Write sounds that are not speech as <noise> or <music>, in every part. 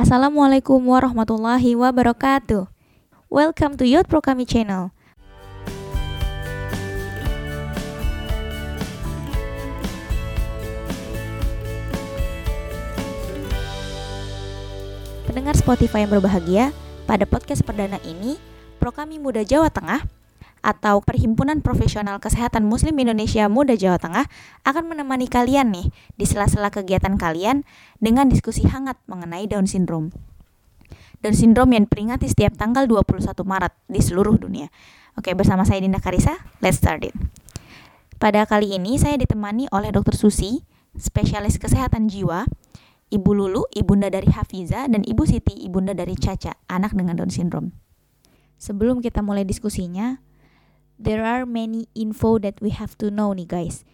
Assalamualaikum warahmatullahi wabarakatuh. Welcome to Youth Pro Kami channel. Pendengar Spotify yang berbahagia, pada podcast perdana ini, Pro Kami Muda Jawa Tengah atau Perhimpunan Profesional Kesehatan Muslim Indonesia Muda Jawa Tengah akan menemani kalian nih di sela-sela kegiatan kalian dengan diskusi hangat mengenai Down Syndrome. Down Syndrome yang diperingati setiap tanggal 21 Maret di seluruh dunia. Oke, bersama saya Dinda Karisa, let's start it. Pada kali ini saya ditemani oleh Dr. Susi, spesialis kesehatan jiwa, Ibu Lulu, ibunda dari Hafiza, dan Ibu Siti, ibunda dari Caca, anak dengan Down Syndrome. Sebelum kita mulai diskusinya, there are many info that we have to know nih guys.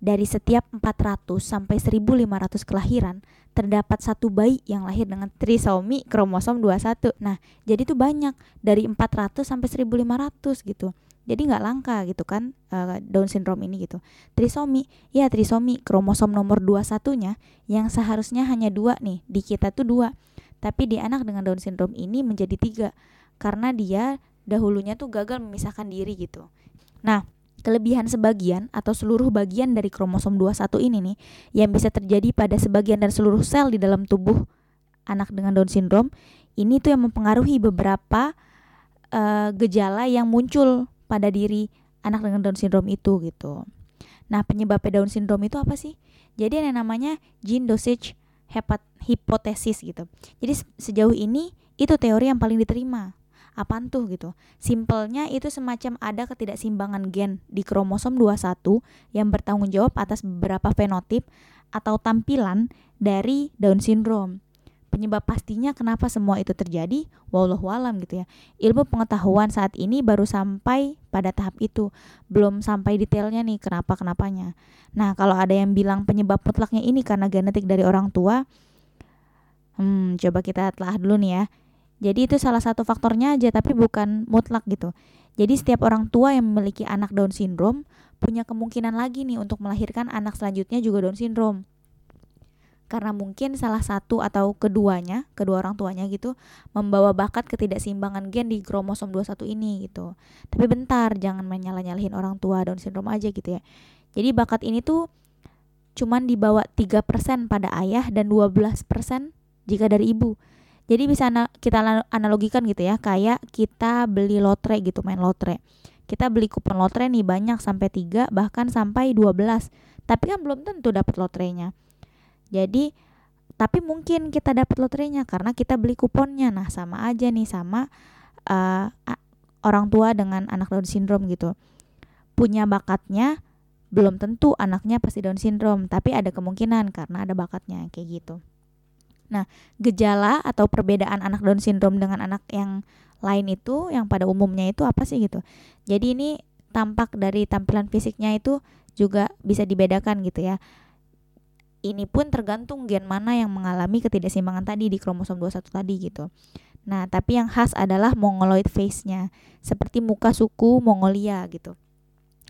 Dari setiap 400 sampai 1500 kelahiran, terdapat satu bayi yang lahir dengan trisomi kromosom 21. Nah, jadi itu banyak dari 400 sampai 1500 gitu. Jadi nggak langka gitu kan uh, Down syndrome ini gitu. Trisomi, ya trisomi kromosom nomor 21-nya yang seharusnya hanya dua nih di kita tuh dua, tapi di anak dengan Down syndrome ini menjadi tiga karena dia dahulunya tuh gagal memisahkan diri gitu. Nah, kelebihan sebagian atau seluruh bagian dari kromosom 21 ini nih yang bisa terjadi pada sebagian dan seluruh sel di dalam tubuh anak dengan Down syndrome ini tuh yang mempengaruhi beberapa uh, gejala yang muncul pada diri anak dengan Down syndrome itu gitu. Nah, penyebab Down syndrome itu apa sih? Jadi ada namanya gene dosage hypothesis gitu. Jadi sejauh ini itu teori yang paling diterima apaan tuh gitu. Simpelnya itu semacam ada ketidakseimbangan gen di kromosom 21 yang bertanggung jawab atas beberapa fenotip atau tampilan dari Down syndrome. Penyebab pastinya kenapa semua itu terjadi, wallahu alam gitu ya. Ilmu pengetahuan saat ini baru sampai pada tahap itu, belum sampai detailnya nih kenapa kenapanya. Nah, kalau ada yang bilang penyebab mutlaknya ini karena genetik dari orang tua, hmm, coba kita telah dulu nih ya jadi itu salah satu faktornya aja tapi bukan mutlak gitu. Jadi setiap orang tua yang memiliki anak Down syndrome punya kemungkinan lagi nih untuk melahirkan anak selanjutnya juga Down syndrome. Karena mungkin salah satu atau keduanya, kedua orang tuanya gitu, membawa bakat ketidakseimbangan gen di kromosom 21 ini gitu. Tapi bentar, jangan menyalah-nyalahin orang tua Down syndrome aja gitu ya. Jadi bakat ini tuh cuman dibawa 3% pada ayah dan 12% jika dari ibu. Jadi bisa kita analogikan gitu ya, kayak kita beli lotre gitu, main lotre. Kita beli kupon lotre nih banyak sampai 3 bahkan sampai 12. Tapi kan belum tentu dapat lotrenya. Jadi tapi mungkin kita dapat lotrenya karena kita beli kuponnya. Nah, sama aja nih sama uh, orang tua dengan anak Down syndrome gitu. Punya bakatnya belum tentu anaknya pasti Down syndrome, tapi ada kemungkinan karena ada bakatnya kayak gitu. Nah, gejala atau perbedaan anak Down syndrome dengan anak yang lain itu yang pada umumnya itu apa sih gitu. Jadi ini tampak dari tampilan fisiknya itu juga bisa dibedakan gitu ya. Ini pun tergantung gen mana yang mengalami ketidakseimbangan tadi di kromosom 21 tadi gitu. Nah, tapi yang khas adalah mongoloid face-nya, seperti muka suku Mongolia gitu.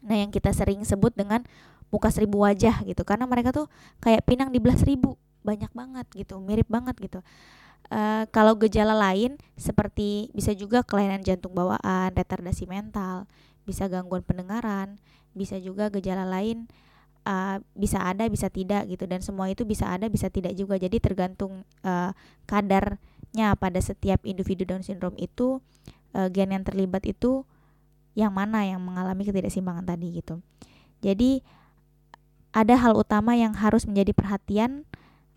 Nah, yang kita sering sebut dengan muka seribu wajah gitu, karena mereka tuh kayak pinang di belah seribu banyak banget gitu mirip banget gitu. Uh, kalau gejala lain seperti bisa juga kelainan jantung bawaan retardasi mental bisa gangguan pendengaran bisa juga gejala lain uh, bisa ada bisa tidak gitu dan semua itu bisa ada bisa tidak juga. Jadi tergantung uh, kadarnya pada setiap individu Down syndrome itu uh, gen yang terlibat itu yang mana yang mengalami ketidakseimbangan tadi gitu. Jadi ada hal utama yang harus menjadi perhatian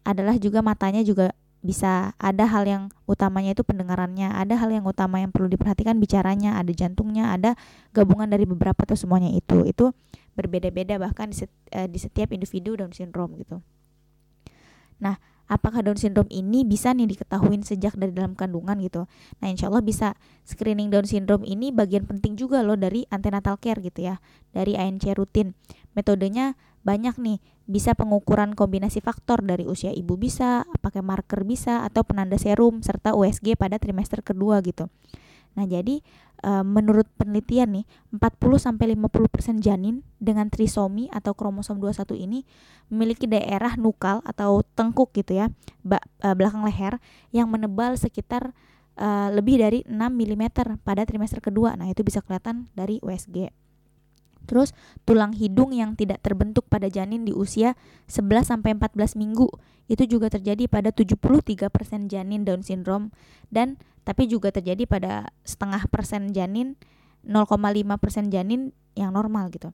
adalah juga matanya juga bisa ada hal yang utamanya itu pendengarannya, ada hal yang utama yang perlu diperhatikan bicaranya, ada jantungnya, ada gabungan dari beberapa atau semuanya itu. Itu berbeda-beda bahkan di, di setiap individu Down syndrome gitu. Nah, apakah Down syndrome ini bisa nih diketahui sejak dari dalam kandungan gitu. Nah, insya Allah bisa. Screening Down syndrome ini bagian penting juga loh dari antenatal care gitu ya, dari ANC rutin. Metodenya banyak nih bisa pengukuran kombinasi faktor dari usia ibu bisa pakai marker bisa atau penanda serum serta USG pada trimester kedua gitu Nah, jadi uh, menurut penelitian nih 40 sampai 50% janin dengan trisomi atau kromosom 21 ini memiliki daerah nukal atau tengkuk gitu ya, ba, uh, belakang leher yang menebal sekitar uh, lebih dari 6 mm pada trimester kedua. Nah, itu bisa kelihatan dari USG. Terus tulang hidung yang tidak terbentuk pada janin di usia 11 sampai 14 minggu itu juga terjadi pada 73% janin Down syndrome dan tapi juga terjadi pada setengah persen janin 0,5 persen janin yang normal gitu.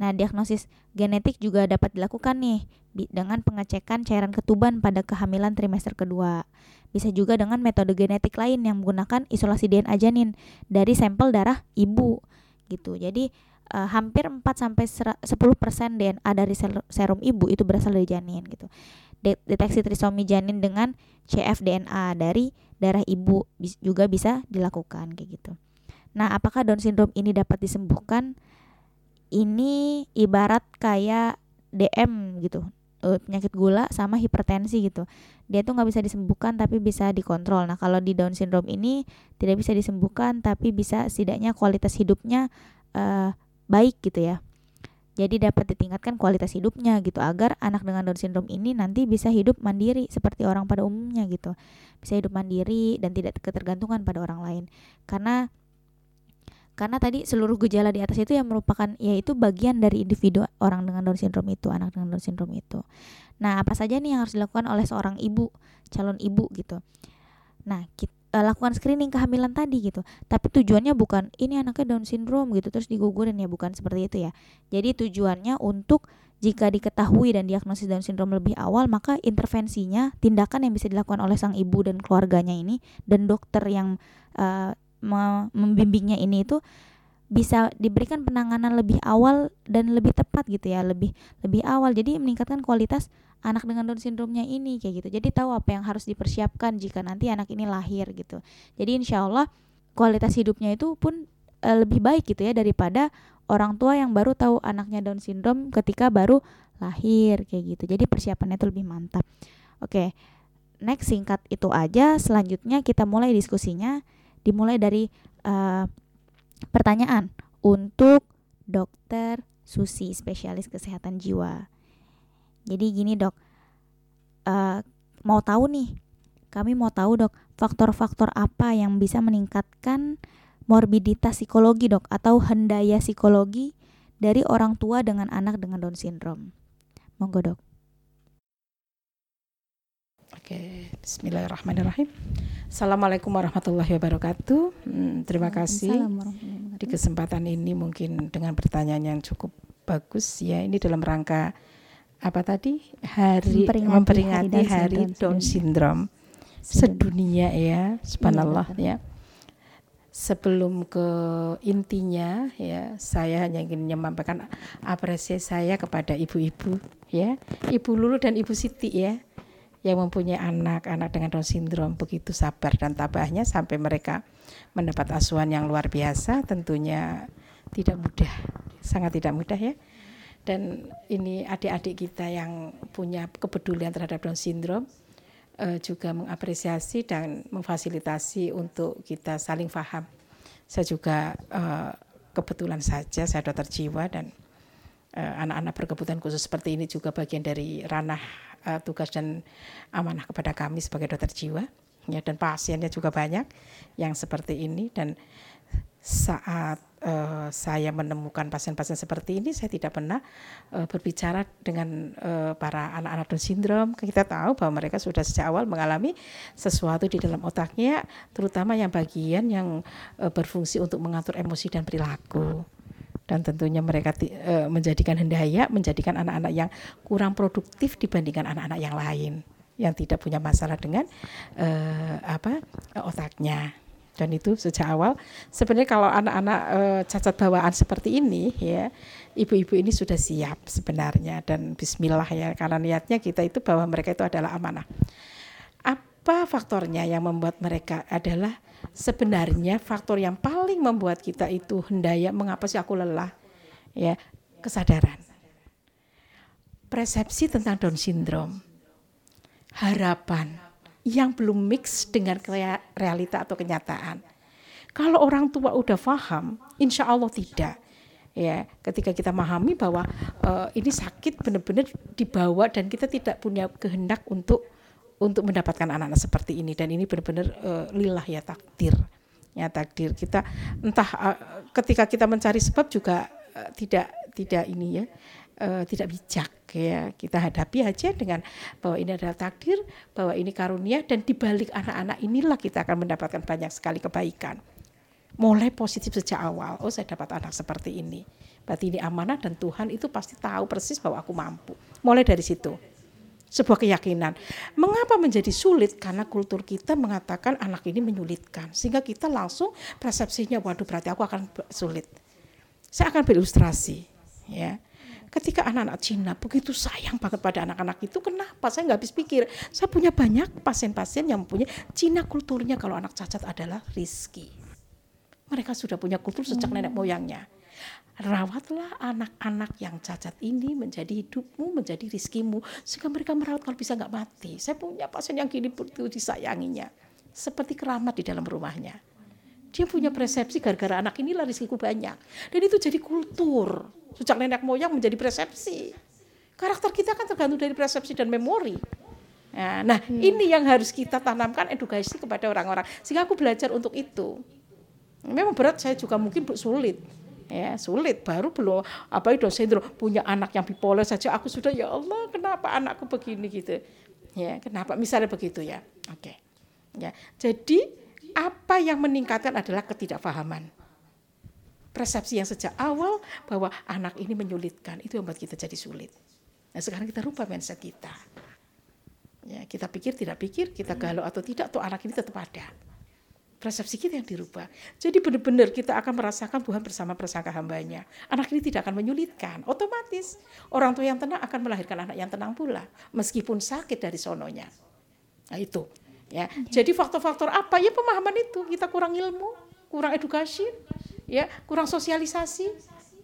Nah, diagnosis genetik juga dapat dilakukan nih dengan pengecekan cairan ketuban pada kehamilan trimester kedua. Bisa juga dengan metode genetik lain yang menggunakan isolasi DNA janin dari sampel darah ibu gitu. Jadi uh, hampir 4 sampai 10% DNA dari serum ibu itu berasal dari janin gitu. Deteksi trisomi janin dengan cfDNA dari darah ibu juga bisa dilakukan kayak gitu. Nah, apakah Down syndrome ini dapat disembuhkan? Ini ibarat kayak DM gitu uh, penyakit gula sama hipertensi gitu. Dia tuh nggak bisa disembuhkan tapi bisa dikontrol. Nah kalau di Down syndrome ini tidak bisa disembuhkan tapi bisa setidaknya kualitas hidupnya uh, baik gitu ya. Jadi dapat ditingkatkan kualitas hidupnya gitu agar anak dengan Down syndrome ini nanti bisa hidup mandiri seperti orang pada umumnya gitu. Bisa hidup mandiri dan tidak ketergantungan pada orang lain. Karena karena tadi seluruh gejala di atas itu yang merupakan yaitu bagian dari individu orang dengan Down syndrome itu, anak dengan Down syndrome itu. Nah, apa saja nih yang harus dilakukan oleh seorang ibu, calon ibu gitu. Nah, kita uh, lakukan screening kehamilan tadi gitu. Tapi tujuannya bukan ini anaknya Down syndrome gitu terus digugurin ya, bukan seperti itu ya. Jadi tujuannya untuk jika diketahui dan diagnosis Down syndrome lebih awal, maka intervensinya, tindakan yang bisa dilakukan oleh sang ibu dan keluarganya ini dan dokter yang uh, membimbingnya ini itu bisa diberikan penanganan lebih awal dan lebih tepat gitu ya lebih lebih awal. Jadi meningkatkan kualitas anak dengan Down syndrome-nya ini kayak gitu. Jadi tahu apa yang harus dipersiapkan jika nanti anak ini lahir gitu. Jadi insya Allah kualitas hidupnya itu pun e, lebih baik gitu ya daripada orang tua yang baru tahu anaknya Down syndrome ketika baru lahir kayak gitu. Jadi persiapannya itu lebih mantap. Oke next singkat itu aja. Selanjutnya kita mulai diskusinya. Dimulai dari uh, pertanyaan untuk dokter Susi spesialis kesehatan jiwa jadi gini dok, uh, mau tahu nih, kami mau tahu dok, faktor-faktor apa yang bisa meningkatkan morbiditas psikologi dok atau hendaya psikologi dari orang tua dengan anak dengan Down syndrome. Monggo dok. Oke, Bismillahirrahmanirrahim. Assalamualaikum warahmatullahi wabarakatuh. Hmm, terima kasih. Di kesempatan ini mungkin dengan pertanyaan yang cukup bagus ya. Ini dalam rangka apa tadi hari memperingati, memperingati hari, hari Down syndrome, sedunia ya subhanallah iya, ya sebelum ke intinya ya saya hanya ingin menyampaikan apresiasi saya kepada ibu-ibu ya ibu Lulu dan ibu Siti ya yang mempunyai anak-anak dengan Down syndrome begitu sabar dan tabahnya sampai mereka mendapat asuhan yang luar biasa tentunya tidak mudah sangat tidak mudah ya dan ini adik-adik kita yang punya kepedulian terhadap Down syndrome uh, juga mengapresiasi dan memfasilitasi untuk kita saling paham. Saya juga uh, kebetulan saja saya dokter jiwa dan eh, anak-anak uh, berkebutuhan khusus seperti ini juga bagian dari ranah uh, tugas dan amanah kepada kami sebagai dokter jiwa ya dan pasiennya juga banyak yang seperti ini dan saat uh, saya menemukan pasien-pasien seperti ini, saya tidak pernah uh, berbicara dengan uh, para anak-anak Down syndrome. Kita tahu bahwa mereka sudah sejak awal mengalami sesuatu di dalam otaknya, terutama yang bagian yang uh, berfungsi untuk mengatur emosi dan perilaku. Dan tentunya mereka uh, menjadikan hendaya, menjadikan anak-anak yang kurang produktif dibandingkan anak-anak yang lain. Yang tidak punya masalah dengan uh, apa otaknya. Dan itu sejak awal sebenarnya kalau anak-anak e, cacat bawaan seperti ini ya ibu-ibu ini sudah siap sebenarnya. Dan Bismillah ya karena niatnya kita itu bahwa mereka itu adalah amanah. Apa faktornya yang membuat mereka adalah sebenarnya faktor yang paling membuat kita itu hendaya mengapa sih aku lelah ya kesadaran persepsi tentang Down syndrome harapan yang belum mix dengan realita atau kenyataan. Kalau orang tua udah paham, insya Allah tidak. Ya, ketika kita memahami bahwa uh, ini sakit benar-benar dibawa dan kita tidak punya kehendak untuk untuk mendapatkan anak-anak seperti ini. Dan ini benar-benar uh, lillah ya takdir. Ya takdir kita. Entah uh, ketika kita mencari sebab juga uh, tidak tidak ini ya uh, tidak bijak ya. Kita hadapi aja dengan bahwa ini adalah takdir bahwa ini karunia dan dibalik anak-anak inilah kita akan mendapatkan banyak sekali kebaikan. Mulai positif sejak awal. Oh saya dapat anak seperti ini. Berarti ini amanah dan Tuhan itu pasti tahu persis bahwa aku mampu. Mulai dari situ sebuah keyakinan. Mengapa menjadi sulit? Karena kultur kita mengatakan anak ini menyulitkan. Sehingga kita langsung persepsinya, waduh berarti aku akan sulit. Saya akan berilustrasi. ya. Ketika anak-anak Cina begitu sayang banget pada anak-anak itu, kenapa? Saya nggak habis pikir. Saya punya banyak pasien-pasien yang punya Cina kulturnya kalau anak cacat adalah rizki. Mereka sudah punya kultur sejak nenek moyangnya rawatlah anak-anak yang cacat ini menjadi hidupmu, menjadi rizkimu, sehingga mereka merawat kalau bisa nggak mati. Saya punya pasien yang gini itu disayanginya, seperti keramat di dalam rumahnya. Dia punya persepsi gara-gara anak inilah rizkiku banyak. Dan itu jadi kultur. Sejak nenek moyang menjadi persepsi. Karakter kita kan tergantung dari persepsi dan memori. Nah, nah hmm. ini yang harus kita tanamkan edukasi kepada orang-orang. Sehingga aku belajar untuk itu. Memang berat saya juga mungkin sulit ya sulit. Baru belum apa itu sindrom punya anak yang bipolar saja aku sudah ya Allah kenapa anakku begini? gitu. Ya kenapa? Misalnya begitu ya. Oke. Ya jadi apa yang meningkatkan adalah ketidakfahaman. Persepsi yang sejak awal bahwa anak ini menyulitkan itu yang membuat kita jadi sulit. Nah sekarang kita rubah mindset kita. Ya kita pikir tidak pikir kita galau atau tidak tuh anak ini tetap ada persepsi kita yang dirubah. Jadi benar-benar kita akan merasakan Tuhan bersama persangka hambanya. Anak ini tidak akan menyulitkan. Otomatis orang tua yang tenang akan melahirkan anak yang tenang pula. Meskipun sakit dari sononya. Nah itu. Ya. Jadi faktor-faktor apa? Ya pemahaman itu. Kita kurang ilmu, kurang edukasi, ya, kurang sosialisasi,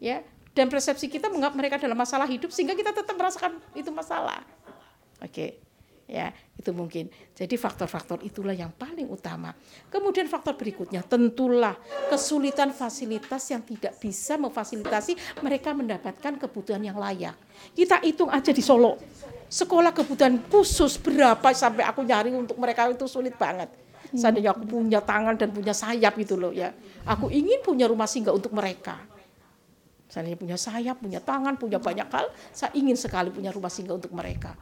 ya. Dan persepsi kita menganggap mereka dalam masalah hidup sehingga kita tetap merasakan itu masalah. Oke. Okay ya itu mungkin. Jadi faktor-faktor itulah yang paling utama. Kemudian faktor berikutnya tentulah kesulitan fasilitas yang tidak bisa memfasilitasi mereka mendapatkan kebutuhan yang layak. Kita hitung aja di Solo. Sekolah kebutuhan khusus berapa sampai aku nyari untuk mereka itu sulit banget. Seandainya aku punya tangan dan punya sayap gitu loh ya. Aku ingin punya rumah singgah untuk mereka. Seandainya punya sayap, punya tangan, punya banyak hal, saya ingin sekali punya rumah singgah untuk mereka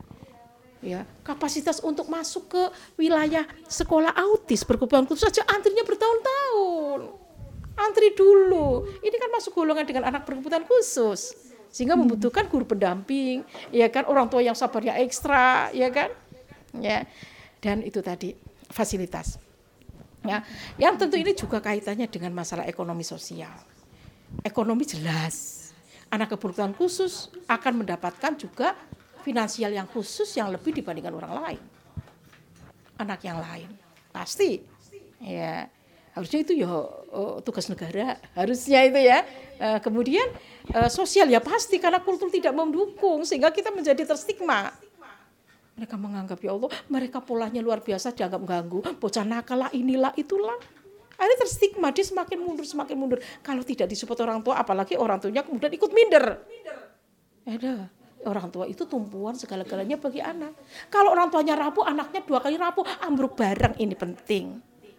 ya kapasitas untuk masuk ke wilayah sekolah autis berkebutuhan khusus saja antrinya bertahun-tahun. Antri dulu. Ini kan masuk golongan dengan anak berkebutuhan khusus sehingga hmm. membutuhkan guru pendamping ya kan orang tua yang sabarnya ekstra ya kan? Ya dan itu tadi fasilitas. Ya yang tentu ini juga kaitannya dengan masalah ekonomi sosial. Ekonomi jelas. Anak kebutuhan khusus akan mendapatkan juga finansial yang khusus yang lebih dibandingkan orang lain. Anak yang lain. Pasti. Ya. Harusnya itu ya oh, tugas negara, harusnya itu ya. Uh, kemudian uh, sosial ya pasti karena kultur tidak mendukung sehingga kita menjadi terstigma. Mereka menganggap ya Allah, mereka polanya luar biasa dianggap ganggu, bocah nakal lah inilah itulah. Akhirnya terstigma, dia semakin mundur, semakin mundur. Kalau tidak disupport orang tua, apalagi orang tuanya kemudian ikut minder. Ada orang tua itu tumpuan segala-galanya bagi anak. Kalau orang tuanya rapuh, anaknya dua kali rapuh, ambruk bareng ini penting.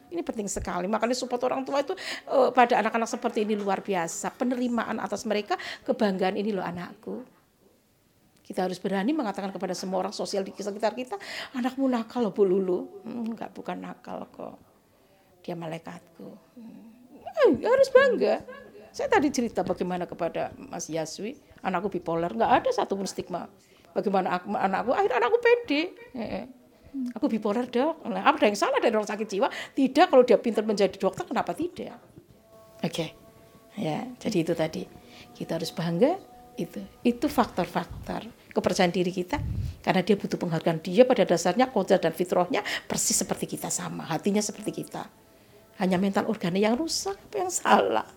Ini penting sekali. Makanya support orang tua itu uh, pada anak-anak seperti ini luar biasa. Penerimaan atas mereka, kebanggaan ini loh anakku. Kita harus berani mengatakan kepada semua orang sosial di sekitar kita, anakmu nakal loh Bu Lulu. Hmm, bukan nakal kok. Dia malaikatku. Hmm. Eh, harus bangga. Saya tadi cerita bagaimana kepada Mas Yaswi, anakku bipolar, nggak ada satupun stigma. Bagaimana aku, anakku, akhirnya anakku pede. Aku bipolar dok. Nah, apa yang salah dari orang sakit jiwa? Tidak kalau dia pintar menjadi dokter, kenapa tidak? Oke, okay. ya. Jadi itu tadi kita harus bangga itu. Itu faktor-faktor kepercayaan diri kita karena dia butuh penghargaan dia pada dasarnya kodrat dan fitrahnya persis seperti kita sama hatinya seperti kita hanya mental organnya yang rusak apa yang salah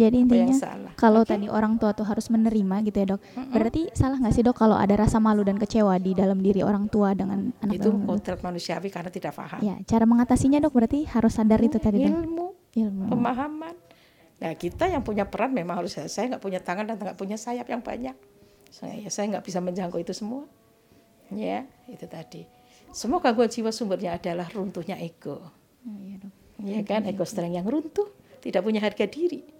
jadi intinya kalau okay. tadi orang tua tuh harus menerima gitu ya dok. Mm-hmm. Berarti salah nggak sih dok kalau ada rasa malu dan kecewa di dalam diri orang tua dengan anak Itu kodrat manusiawi karena tidak paham. Ya, cara mengatasinya dok berarti harus sadar itu tadi dok. Ilmu, ilmu. pemahaman. Nah kita yang punya peran memang harus saya nggak punya tangan dan nggak punya sayap yang banyak. Saya ya saya nggak bisa menjangkau itu semua. Ya itu tadi. Semua gangguan jiwa sumbernya adalah runtuhnya ego. Oh, iya, dok. Ya kan ego strength yang runtuh, tidak punya harga diri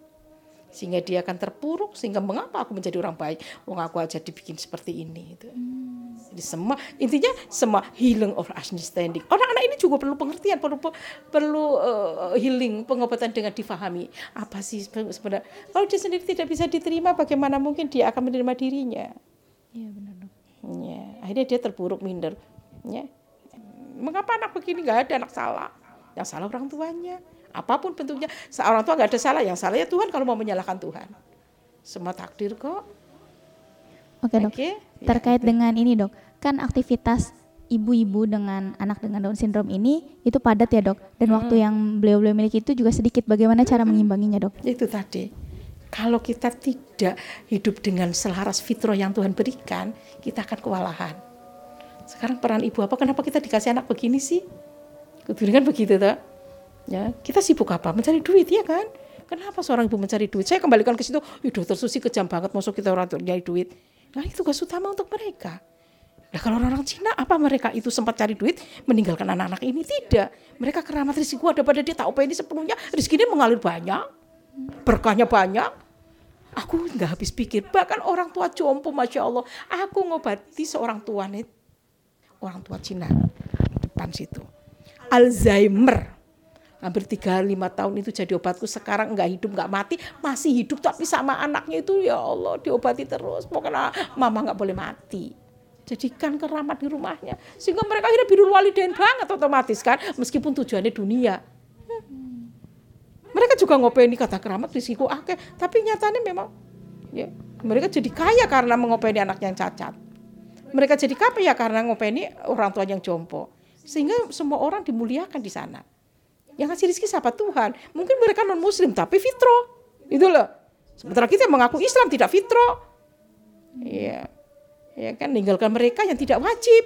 sehingga dia akan terpuruk sehingga mengapa aku menjadi orang baik? Wong aku aja dibikin seperti ini itu hmm. jadi semua intinya semua healing of understanding. Orang-anak ini juga perlu pengertian perlu perlu uh, healing pengobatan dengan difahami. Apa sih sebenarnya? Kalau dia sendiri tidak bisa diterima bagaimana mungkin dia akan menerima dirinya? Iya benar dok. Ya akhirnya dia terpuruk minder. Ya mengapa anak begini? Nggak ada anak salah. Yang salah orang tuanya Apa pun bentuknya, seorang tua nggak ada salah. Yang salah ya Tuhan kalau mau menyalahkan Tuhan. Semua takdir kok. Oke dok. Okay, Terkait ya, dengan ini dok, kan aktivitas ibu-ibu dengan anak dengan Down syndrome ini itu padat ya dok. Dan hmm. waktu yang beliau-beliau miliki itu juga sedikit. Bagaimana cara mengimbanginya dok? Itu tadi. Kalau kita tidak hidup dengan selaras fitrah yang Tuhan berikan, kita akan kewalahan. Sekarang peran ibu apa? Kenapa kita dikasih anak begini sih? Kudu kan begitu tuh. Ya, kita sibuk apa? Mencari duit ya kan? Kenapa seorang ibu mencari duit? Saya kembalikan ke situ, ih dokter Susi kejam banget masuk kita orang nyari duit. Nah itu tugas utama untuk mereka. Nah kalau orang-orang Cina, apa mereka itu sempat cari duit meninggalkan anak-anak ini? Tidak. Mereka keramat rezeki ada pada dia, tahu ini sepenuhnya, rezekinya mengalir banyak, berkahnya banyak. Aku nggak habis pikir, bahkan orang tua jompo, Masya Allah. Aku ngobati seorang tua nih, orang tua Cina, depan situ. Alzheimer hampir tiga lima tahun itu jadi obatku. Sekarang nggak hidup nggak mati masih hidup tapi sama anaknya itu ya Allah diobati terus. Pokoknya mama nggak boleh mati. Jadikan keramat di rumahnya sehingga mereka akhirnya biru walidain banget otomatis kan? Meskipun tujuannya dunia. Mereka juga ngopeni kata keramat risiko akeh. Tapi nyatanya memang ya mereka jadi kaya karena mengopeni anak yang cacat. Mereka jadi kaya karena ngopeni orang tua yang jompo. Sehingga semua orang dimuliakan di sana yang kasih rezeki siapa Tuhan. Mungkin mereka non muslim tapi fitro. Itu loh. Sementara kita mengaku Islam tidak fitro. Iya. Ya kan ninggalkan mereka yang tidak wajib.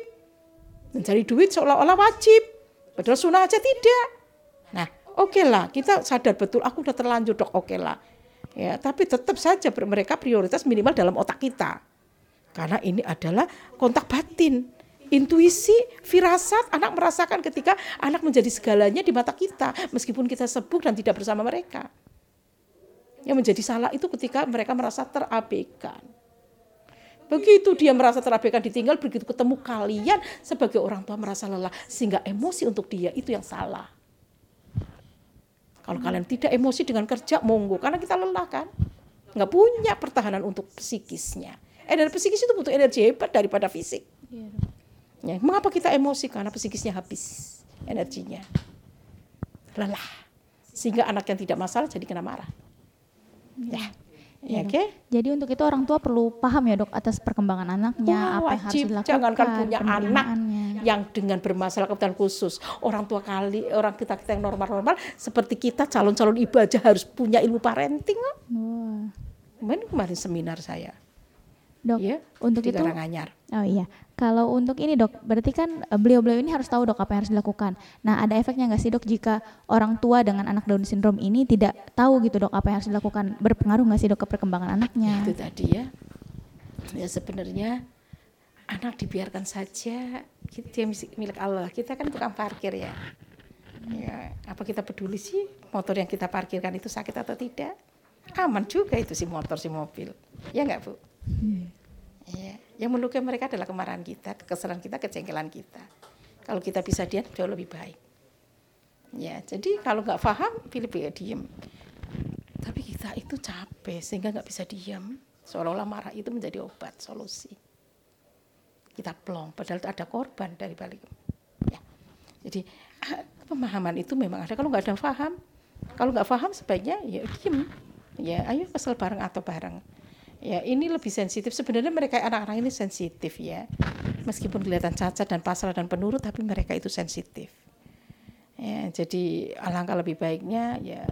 Mencari duit seolah-olah wajib. Padahal sunnah aja tidak. Nah, oke okay lah, kita sadar betul aku udah terlanjur dok, oke okay lah. Ya, tapi tetap saja mereka prioritas minimal dalam otak kita. Karena ini adalah kontak batin intuisi, firasat anak merasakan ketika anak menjadi segalanya di mata kita meskipun kita sebut dan tidak bersama mereka. Yang menjadi salah itu ketika mereka merasa terabaikan. Begitu dia merasa terabaikan ditinggal, begitu ketemu kalian sebagai orang tua merasa lelah sehingga emosi untuk dia itu yang salah. Kalau kalian tidak emosi dengan kerja, monggo karena kita lelah kan, nggak punya pertahanan untuk psikisnya. Energi psikis itu butuh energi hebat daripada fisik. Ya, mengapa kita emosi? Karena psikisnya habis energinya. Lelah. Sehingga anak yang tidak masalah jadi kena marah. Ya. Ya, Oke. Okay? Jadi untuk itu orang tua perlu paham ya dok atas perkembangan anaknya, Wah, apa yang harus dilakukan. Jangankan punya anak yang dengan bermasalah kebutuhan khusus. Orang tua kali, orang kita kita yang normal-normal, seperti kita calon-calon ibu aja harus punya ilmu parenting. Wah. Kemarin kemarin seminar saya. Dok, ya, untuk itu. Karanganyar. Oh iya. Kalau untuk ini dok, berarti kan eh, beliau-beliau ini harus tahu dok apa yang harus dilakukan. Nah ada efeknya nggak sih dok jika orang tua dengan anak Down syndrome ini tidak tahu gitu dok apa yang harus dilakukan? Berpengaruh nggak sih dok ke perkembangan anaknya? Itu tadi ya. Ya sebenarnya anak dibiarkan saja, dia milik Allah. Kita kan tukang parkir ya. Ya, apa kita peduli sih motor yang kita parkirkan itu sakit atau tidak? Aman juga itu si motor si mobil. Ya nggak bu? Hmm. Ya yang melukai mereka adalah kemarahan kita, kekesalan kita, kejengkelan kita. Kalau kita bisa diam, jauh lebih baik. Ya, jadi kalau nggak paham, pilih pilih diem. Tapi kita itu capek sehingga nggak bisa diam. Seolah-olah marah itu menjadi obat, solusi. Kita plong, padahal itu ada korban dari balik. Ya. Jadi ah, pemahaman itu memang ada. Kalau nggak ada paham, kalau nggak paham sebaiknya ya diem. Ya, ayo kesel bareng atau bareng ya ini lebih sensitif. Sebenarnya mereka anak-anak ini sensitif ya. Meskipun kelihatan cacat dan pasrah dan penurut tapi mereka itu sensitif. Ya jadi alangkah lebih baiknya ya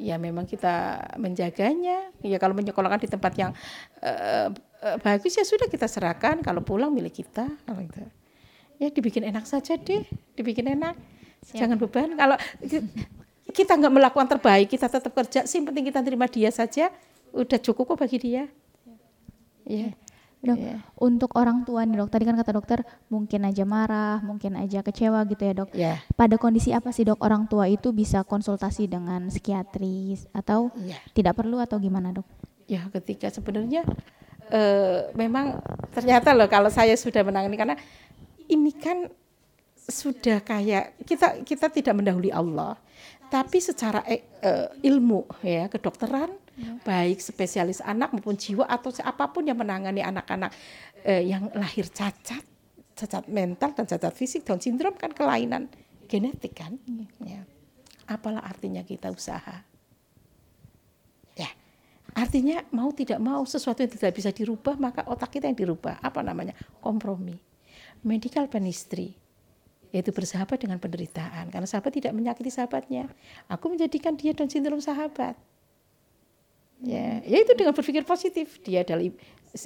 ya memang kita menjaganya. Ya kalau menyekolahkan di tempat yang uh, uh, bagus ya sudah kita serahkan. Kalau pulang milik kita. Kalau itu ya dibikin enak saja deh. Dibikin enak. Siap. jangan beban. Kalau kita nggak melakukan terbaik kita tetap kerja. Sih penting kita terima dia saja udah cukup kok bagi dia ya yeah. Dok, yeah. untuk orang tua nih dok, tadi kan kata dokter mungkin aja marah, mungkin aja kecewa gitu ya dok. Yeah. Pada kondisi apa sih dok orang tua itu bisa konsultasi dengan psikiatris atau yeah. tidak perlu atau gimana dok? Ya ketika sebenarnya uh, memang ternyata loh kalau saya sudah menangani karena ini kan sudah kayak kita kita tidak mendahului Allah, tapi secara uh, ilmu ya kedokteran. Baik spesialis anak maupun jiwa atau apa pun yang menangani anak-anak uh, yang lahir cacat, cacat mental dan cacat fisik Down syndrome kan kelainan genetik kan, ya. ya. Apalah artinya kita usaha? Ya, artinya mau tidak mau sesuatu yang tidak bisa dirubah maka otak kita yang dirubah. Apa namanya? Kompromi. Medical penistry yaitu bersahabat dengan penderitaan karena sahabat tidak menyakiti sahabatnya aku menjadikan dia dan sindrom sahabat ya yaitu dengan berpikir positif dia adalah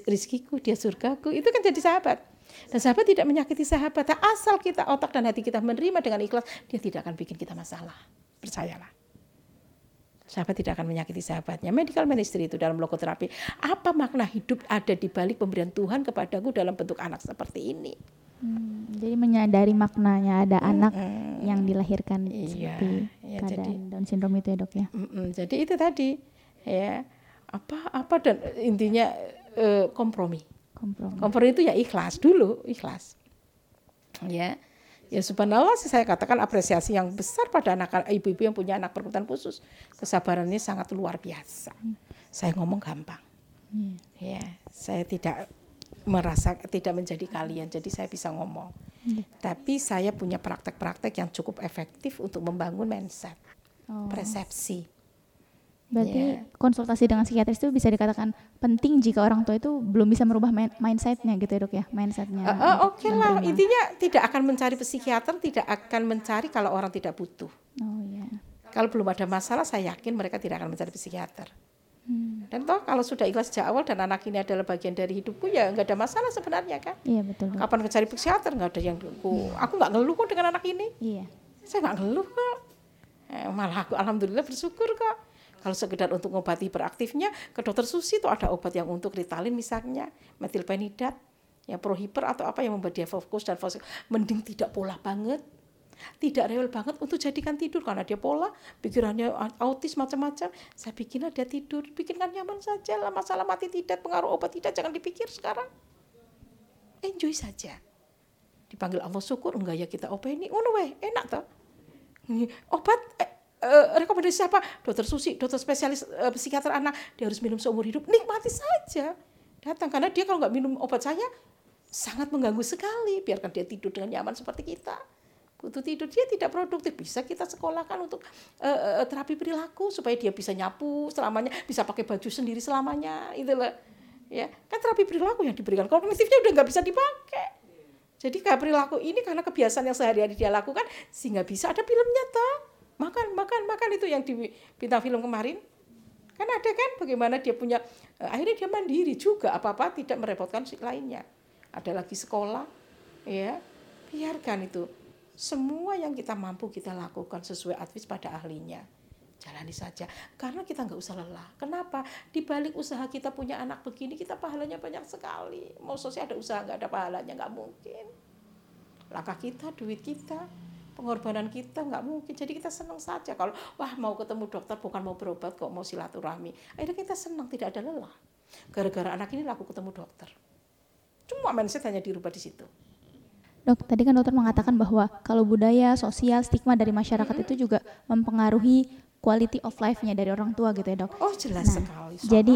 rizkiku dia surgaku itu kan jadi sahabat dan sahabat tidak menyakiti sahabat asal kita otak dan hati kita menerima dengan ikhlas dia tidak akan bikin kita masalah percayalah sahabat tidak akan menyakiti sahabatnya. Medical ministry itu dalam logoterapi. Apa makna hidup ada di balik pemberian Tuhan kepadaku dalam bentuk anak seperti ini? Hmm, jadi menyadari maknanya ada hmm, anak hmm, yang dilahirkan iya, seperti ya, keadaan jadi, Down syndrome itu ya dok ya. Hmm, jadi itu tadi ya apa apa dan intinya uh, kompromi. Kompromi. Kompromi itu ya ikhlas dulu ikhlas. Ya ya subhanallah sih saya katakan apresiasi yang besar pada anak ibu-ibu yang punya anak berkebutuhan khusus kesabarannya sangat luar biasa. Hmm. Saya ngomong gampang. Hmm. Ya saya tidak merasa tidak menjadi kalian jadi saya bisa ngomong hmm. tapi saya punya praktek-praktek yang cukup efektif untuk membangun mindset oh. persepsi berarti yeah. konsultasi dengan psikiatris itu bisa dikatakan penting jika orang tua itu belum bisa merubah mindsetnya gitu ya dok ya mindsetnya uh, uh, oke okay lah intinya tidak akan mencari psikiater tidak akan mencari kalau orang tidak butuh oh, yeah. kalau belum ada masalah saya yakin mereka tidak akan mencari psikiater Hmm. Dan toh kalau sudah ikhlas sejak awal dan anak ini adalah bagian dari hidupku ya nggak ada masalah sebenarnya kan. Iya betul. Kapan cari psikiater nggak ada yang aku aku nggak ngeluh kok dengan anak ini. Iya. Saya nggak ngeluh kok. Eh, malah aku alhamdulillah bersyukur kok. Kalau sekedar untuk mengobati hiperaktifnya ke dokter Susi itu ada obat yang untuk Ritalin misalnya, metilpenidat, ya prohiper atau apa yang membuat dia fokus dan fokus. Mending tidak pola banget tidak rewel banget untuk jadikan tidur karena dia pola pikirannya autis macam-macam. Saya bikinlah dia tidur bikinkan nyaman saja lah masalah mati tidak pengaruh obat tidak jangan dipikir sekarang. Enjoy saja. Dipanggil Allah syukur enggak ya kita openi. Ngono weh enak toh. Obat eh, eh, rekomendasi siapa? Dokter Susi dokter spesialis eh, psikiater anak. Dia harus minum seumur hidup. Nikmati saja. Datang. Karena dia kalau nggak minum obat saya sangat mengganggu sekali. Biarkan dia tidur dengan nyaman seperti kita. Butuh tidur. Dia tidak produktif. Bisa kita sekolahkan untuk uh, uh, terapi perilaku supaya dia bisa nyapu selamanya bisa pakai baju sendiri selamanya. Itu loh. Ya kan terapi perilaku yang diberikan. Kognitifnya udah nggak bisa dipakai. Jadi kayak perilaku ini karena kebiasaan yang sehari-hari dia lakukan sehingga bisa ada filmnya toh makan makan makan itu yang di bintang film kemarin kan ada kan bagaimana dia punya uh, akhirnya dia mandiri juga apa apa tidak merepotkan si lainnya ada lagi sekolah ya biarkan itu semua yang kita mampu kita lakukan sesuai advis pada ahlinya. Jalani saja. Karena kita nggak usah lelah. Kenapa? Di balik usaha kita punya anak begini, kita pahalanya banyak sekali. Mau sosial ada usaha nggak ada pahalanya, nggak mungkin. Langkah kita, duit kita, pengorbanan kita nggak mungkin. Jadi kita senang saja kalau wah mau ketemu dokter bukan mau berobat kok mau silaturahmi. Akhirnya kita senang tidak ada lelah. Gara-gara anak ini laku ketemu dokter. Cuma mindset hanya dirubah di situ. Dok, tadi kan dokter mengatakan bahwa kalau budaya, sosial, stigma dari masyarakat mm -hmm. itu juga mempengaruhi quality of life-nya dari orang tua gitu ya, Dok. Oh, jelas nah, sekali. Sangat. Jadi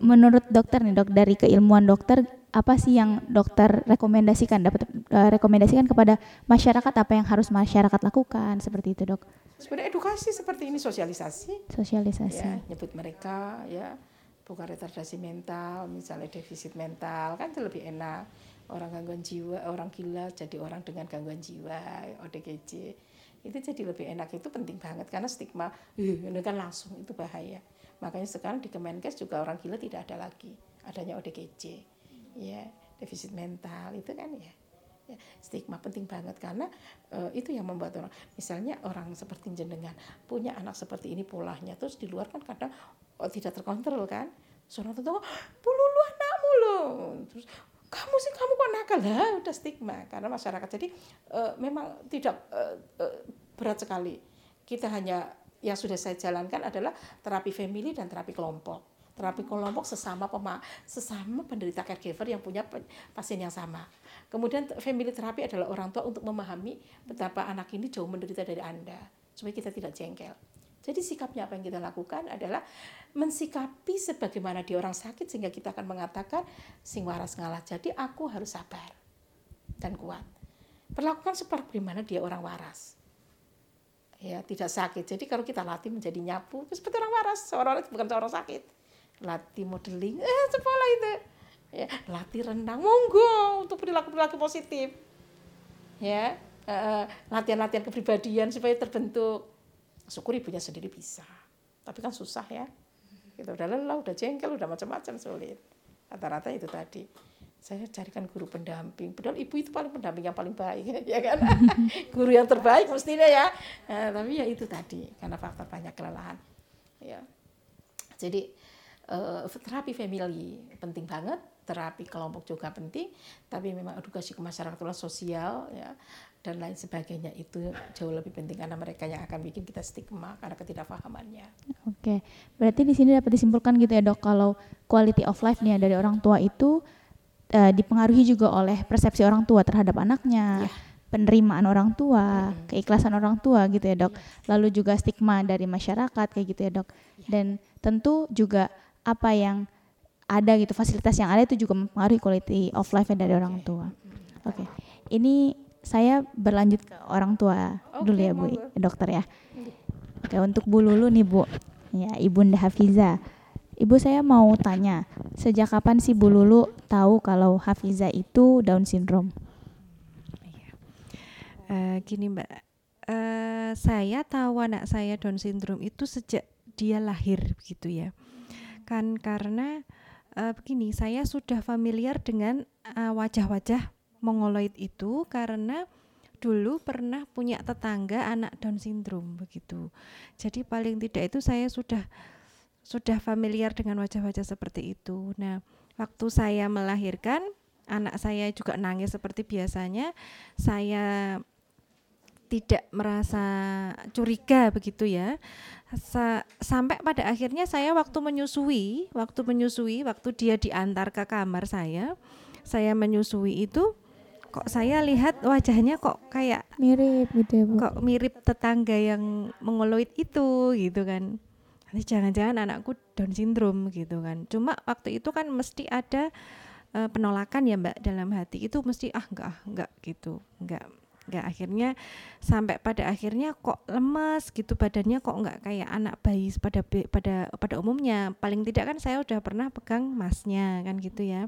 menurut dokter nih, Dok, dari keilmuan dokter apa sih yang dokter rekomendasikan dapat uh, rekomendasikan kepada masyarakat? Apa yang harus masyarakat lakukan? Seperti itu, Dok? Sebenarnya edukasi seperti ini sosialisasi. Sosialisasi. Ya, nyebut mereka ya. Bukan retardasi mental, misalnya defisit mental kan itu lebih enak. Orang gangguan jiwa orang gila jadi orang dengan gangguan jiwa ODGJ itu jadi lebih enak. Itu penting banget karena stigma ini kan langsung itu bahaya. Makanya sekarang di Kemenkes juga orang gila tidak ada lagi adanya ODGJ ya defisit mental itu kan ya Ya, stigma penting banget karena uh, itu yang membuat orang misalnya orang seperti jenengan punya anak seperti ini polanya terus di luar kan kadang oh, tidak terkontrol kan seorang tetangga pululu anakmu loh. Terus kamu sih kamu kok nakal? Lah udah stigma karena masyarakat jadi uh, memang tidak uh, uh, berat sekali. Kita hanya yang sudah saya jalankan adalah terapi family dan terapi kelompok terapi kelompok sesama pema sesama penderita caregiver yang punya pasien yang sama. Kemudian family terapi adalah orang tua untuk memahami betapa anak ini jauh menderita dari Anda supaya kita tidak jengkel. Jadi sikapnya apa yang kita lakukan adalah mensikapi sebagaimana dia orang sakit sehingga kita akan mengatakan sing waras ngalah. Jadi aku harus sabar dan kuat. Perlakukan seperti mana dia orang waras. Ya, tidak sakit. Jadi kalau kita latih menjadi nyapu, seperti orang waras, seorang bukan seorang sakit latih modeling. Eh sekolah itu. Ya latih renang monggo untuk perilaku perilaku positif. Ya latihan-latihan uh, kepribadian supaya terbentuk. Syukur ibunya sendiri bisa. Tapi kan susah ya. Kita udah lelah udah jengkel udah macam-macam sulit. Rata-rata itu tadi. Saya carikan guru pendamping. Padahal ibu itu paling pendamping yang paling baik <laughs> ya kan? <laughs> Guru yang terbaik mestinya ya. Nah, tapi ya itu tadi karena faktor banyak kelelahan. Ya. Jadi uh, terapi family penting banget terapi kelompok juga penting tapi memang edukasi ke masyarakat sosial ya dan lain sebagainya itu jauh lebih penting karena mereka yang akan bikin kita stigma karena ketidakpahamannya. Oke, berarti di sini dapat disimpulkan gitu ya dok kalau quality of life nih ya, dari orang tua itu uh, dipengaruhi juga oleh persepsi orang tua terhadap anaknya. Ya penerimaan orang tua, hmm. keikhlasan orang tua gitu ya dok. Ya. Lalu juga stigma dari masyarakat kayak gitu ya dok. Ya. Dan tentu juga apa yang ada gitu fasilitas yang ada itu juga mempengaruhi quality of life dari orang tua. Oke, okay. ini saya berlanjut ke orang tua okay, dulu ya bu, dokter ya. Oke okay, untuk Bu Lulu nih bu, ya Ibunda Hafiza. Ibu saya mau tanya, sejak kapan sih Bu Lulu tahu kalau Hafiza itu Down syndrome? Uh, gini Mbak, uh, saya tahu anak saya Down syndrome itu sejak dia lahir begitu ya kan karena uh, begini saya sudah familiar dengan wajah wajah-wajah mongoloid itu karena dulu pernah punya tetangga anak Down syndrome begitu. Jadi paling tidak itu saya sudah sudah familiar dengan wajah-wajah seperti itu. Nah, waktu saya melahirkan anak saya juga nangis seperti biasanya. Saya tidak merasa curiga begitu ya. Sa sampai pada akhirnya saya waktu menyusui, waktu menyusui, waktu dia diantar ke kamar saya, saya menyusui itu kok saya lihat wajahnya kok kayak mirip gitu ya, Bu. Kok mirip tetangga yang mongoloid itu gitu kan. Nanti jangan-jangan anakku Down syndrome gitu kan. Cuma waktu itu kan mesti ada uh, penolakan ya Mbak dalam hati. Itu mesti ah enggak enggak gitu. Enggak nggak akhirnya sampai pada akhirnya kok lemas gitu badannya kok nggak kayak anak bayi pada pada pada umumnya. Paling tidak kan saya udah pernah pegang masnya kan gitu ya.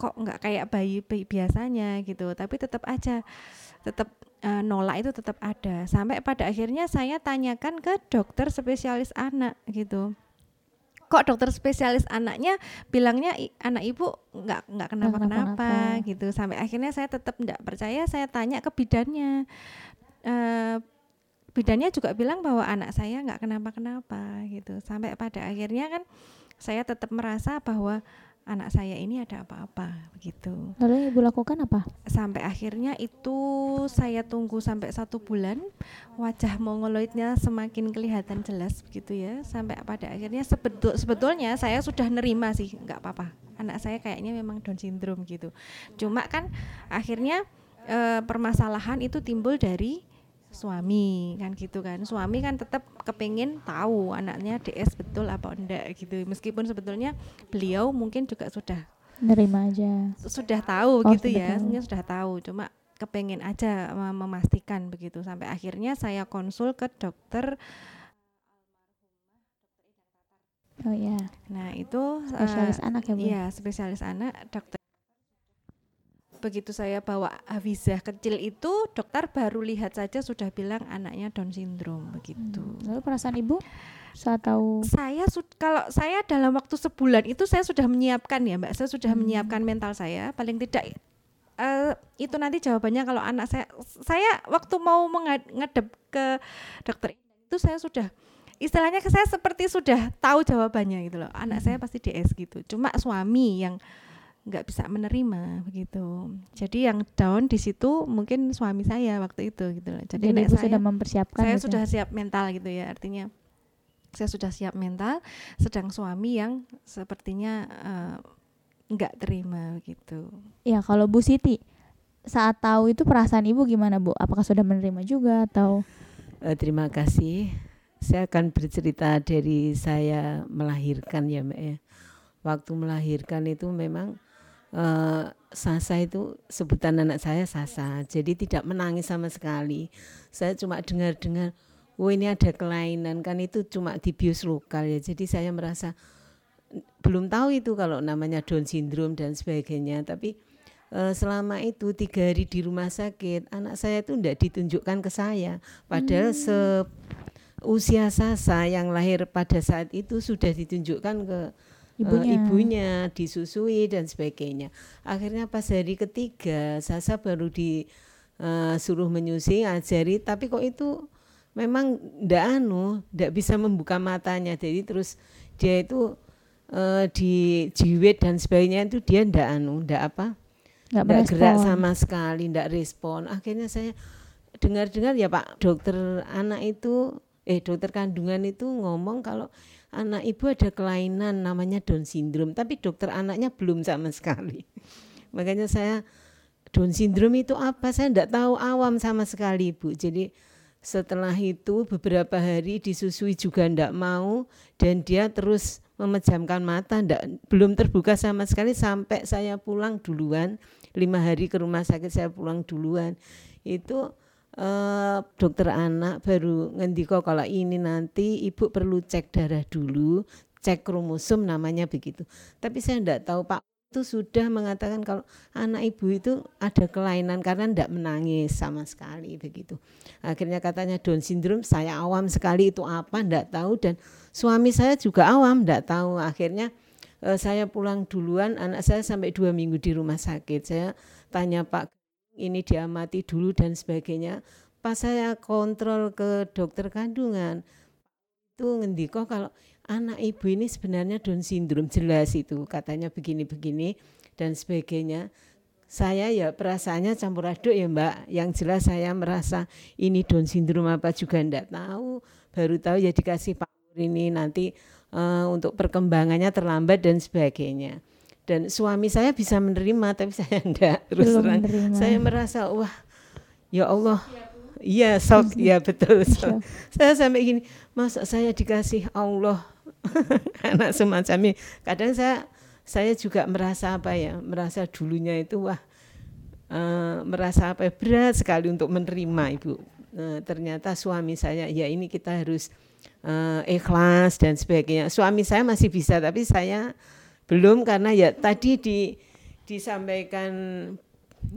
Kok nggak kayak bayi, bayi biasanya gitu. Tapi tetap aja tetap uh, nolak itu tetap ada. Sampai pada akhirnya saya tanyakan ke dokter spesialis anak gitu kok dokter spesialis anaknya bilangnya anak ibu nggak nggak kenapa kenapa gitu. Sampai akhirnya saya tetap nggak percaya saya tanya ke bidannya. Uh, bidannya juga bilang bahwa anak saya nggak kenapa kenapa gitu. Sampai pada akhirnya kan saya tetap merasa bahwa anak saya ini ada apa-apa begitu. Lalu ibu lakukan apa? Sampai akhirnya itu saya tunggu sampai satu bulan wajah mongoloidnya semakin kelihatan jelas begitu ya. Sampai pada akhirnya sebetul sebetulnya saya sudah nerima sih nggak apa-apa. Anak saya kayaknya memang Down syndrome gitu. Cuma kan akhirnya e, permasalahan itu timbul dari suami kan gitu kan suami kan tetap kepingin tahu anaknya DS betul apa enggak gitu meskipun sebetulnya beliau mungkin juga sudah nerima aja sudah tahu oh, gitu ya tahu. sudah tahu cuma kepengen aja memastikan begitu sampai akhirnya saya konsul ke dokter Oh ya. Nah, itu spesialis uh, anak ya, Bu. Iya, spesialis anak dokter begitu saya bawa Hafizah kecil itu dokter baru lihat saja sudah bilang anaknya Down syndrome begitu. Hmm. Lalu perasaan ibu saat tahu? Saya kalau saya dalam waktu sebulan itu saya sudah menyiapkan ya mbak, saya sudah hmm. menyiapkan mental saya paling tidak uh, itu nanti jawabannya kalau anak saya saya waktu mau ngedep ke dokter itu saya sudah istilahnya saya seperti sudah tahu jawabannya gitu loh anak saya pasti DS gitu cuma suami yang nggak bisa menerima begitu jadi yang down di situ mungkin suami saya waktu itu gitu loh jadi, jadi saya sudah mempersiapkan saya gitu. sudah siap mental gitu ya artinya saya sudah siap mental sedang suami yang sepertinya uh, nggak terima gitu. Ya kalau Bu Siti saat tahu itu perasaan ibu gimana Bu? Apakah sudah menerima juga atau? Uh, terima kasih. Saya akan bercerita dari saya melahirkan ya Mbak ya. Waktu melahirkan itu memang uh, Sasa itu sebutan anak saya Sasa. Jadi tidak menangis sama sekali. Saya cuma dengar-dengar, oh ini ada kelainan kan itu cuma di bius lokal ya. Jadi saya merasa belum tahu itu kalau namanya Down syndrome dan sebagainya tapi uh, selama itu tiga hari di rumah sakit anak saya itu tidak ditunjukkan ke saya padahal hmm. se usia Sasa yang lahir pada saat itu sudah ditunjukkan ke eh, ibunya. Uh, ibunya disusui dan sebagainya. Akhirnya pas hari ketiga Sasa baru disuruh uh, menyusui ajari. Tapi kok itu memang ndak anu ndak bisa membuka matanya. Jadi terus dia itu uh, di jiwet dan sebagainya itu dia ndak anu ndak apa ndak gerak sama sekali ndak respon. Akhirnya saya dengar-dengar ya Pak dokter anak itu eh dokter kandungan itu ngomong kalau anak ibu ada kelainan namanya Down syndrome. Tapi dokter anaknya belum sama sekali. <laughs> Makanya saya Down syndrome itu apa? Saya ndak tahu awam sama sekali ibu jadi setelah itu beberapa hari disusui juga ndak mau. Dan dia terus memejamkan mata ndak belum terbuka sama sekali. Sampai saya pulang duluan. Lima hari ke rumah sakit saya pulang duluan. Itu eh, dokter anak baru ngendiko kalau ini nanti ibu perlu cek darah dulu cek kromosom namanya begitu tapi saya ndak tahu pak itu sudah mengatakan kalau anak ibu itu ada kelainan karena tidak menangis sama sekali begitu. Akhirnya katanya Down syndrome, saya awam sekali itu apa tidak tahu dan suami saya juga awam tidak tahu. Akhirnya eh, saya pulang duluan, anak saya sampai dua minggu di rumah sakit. Saya tanya Pak ini diamati dulu dan sebagainya. Pas saya kontrol ke dokter kandungan itu ngendiko kalau anak ibu ini sebenarnya Down syndrome jelas itu katanya begini-begini dan sebagainya. Saya ya perasaannya campur aduk ya mbak. Yang jelas saya merasa ini Down syndrome apa juga ndak tahu. Baru tahu ya dikasih pak ini nanti uh, untuk perkembangannya terlambat dan sebagainya dan suami saya bisa menerima tapi saya <laughs> ndak. Terus terang saya merasa wah ya Allah. Iya sok. Ya betul sok. saya sampai gini masa saya dikasih Allah? <laughs> Anak semacam ini kadang saya saya juga merasa apa ya merasa dulunya itu wah uh, merasa apa ya, berat sekali untuk menerima ibu. Uh, ternyata suami saya ya ini kita harus uh, ikhlas dan sebagainya. Suami saya masih bisa tapi saya belum karena ya tadi di disampaikan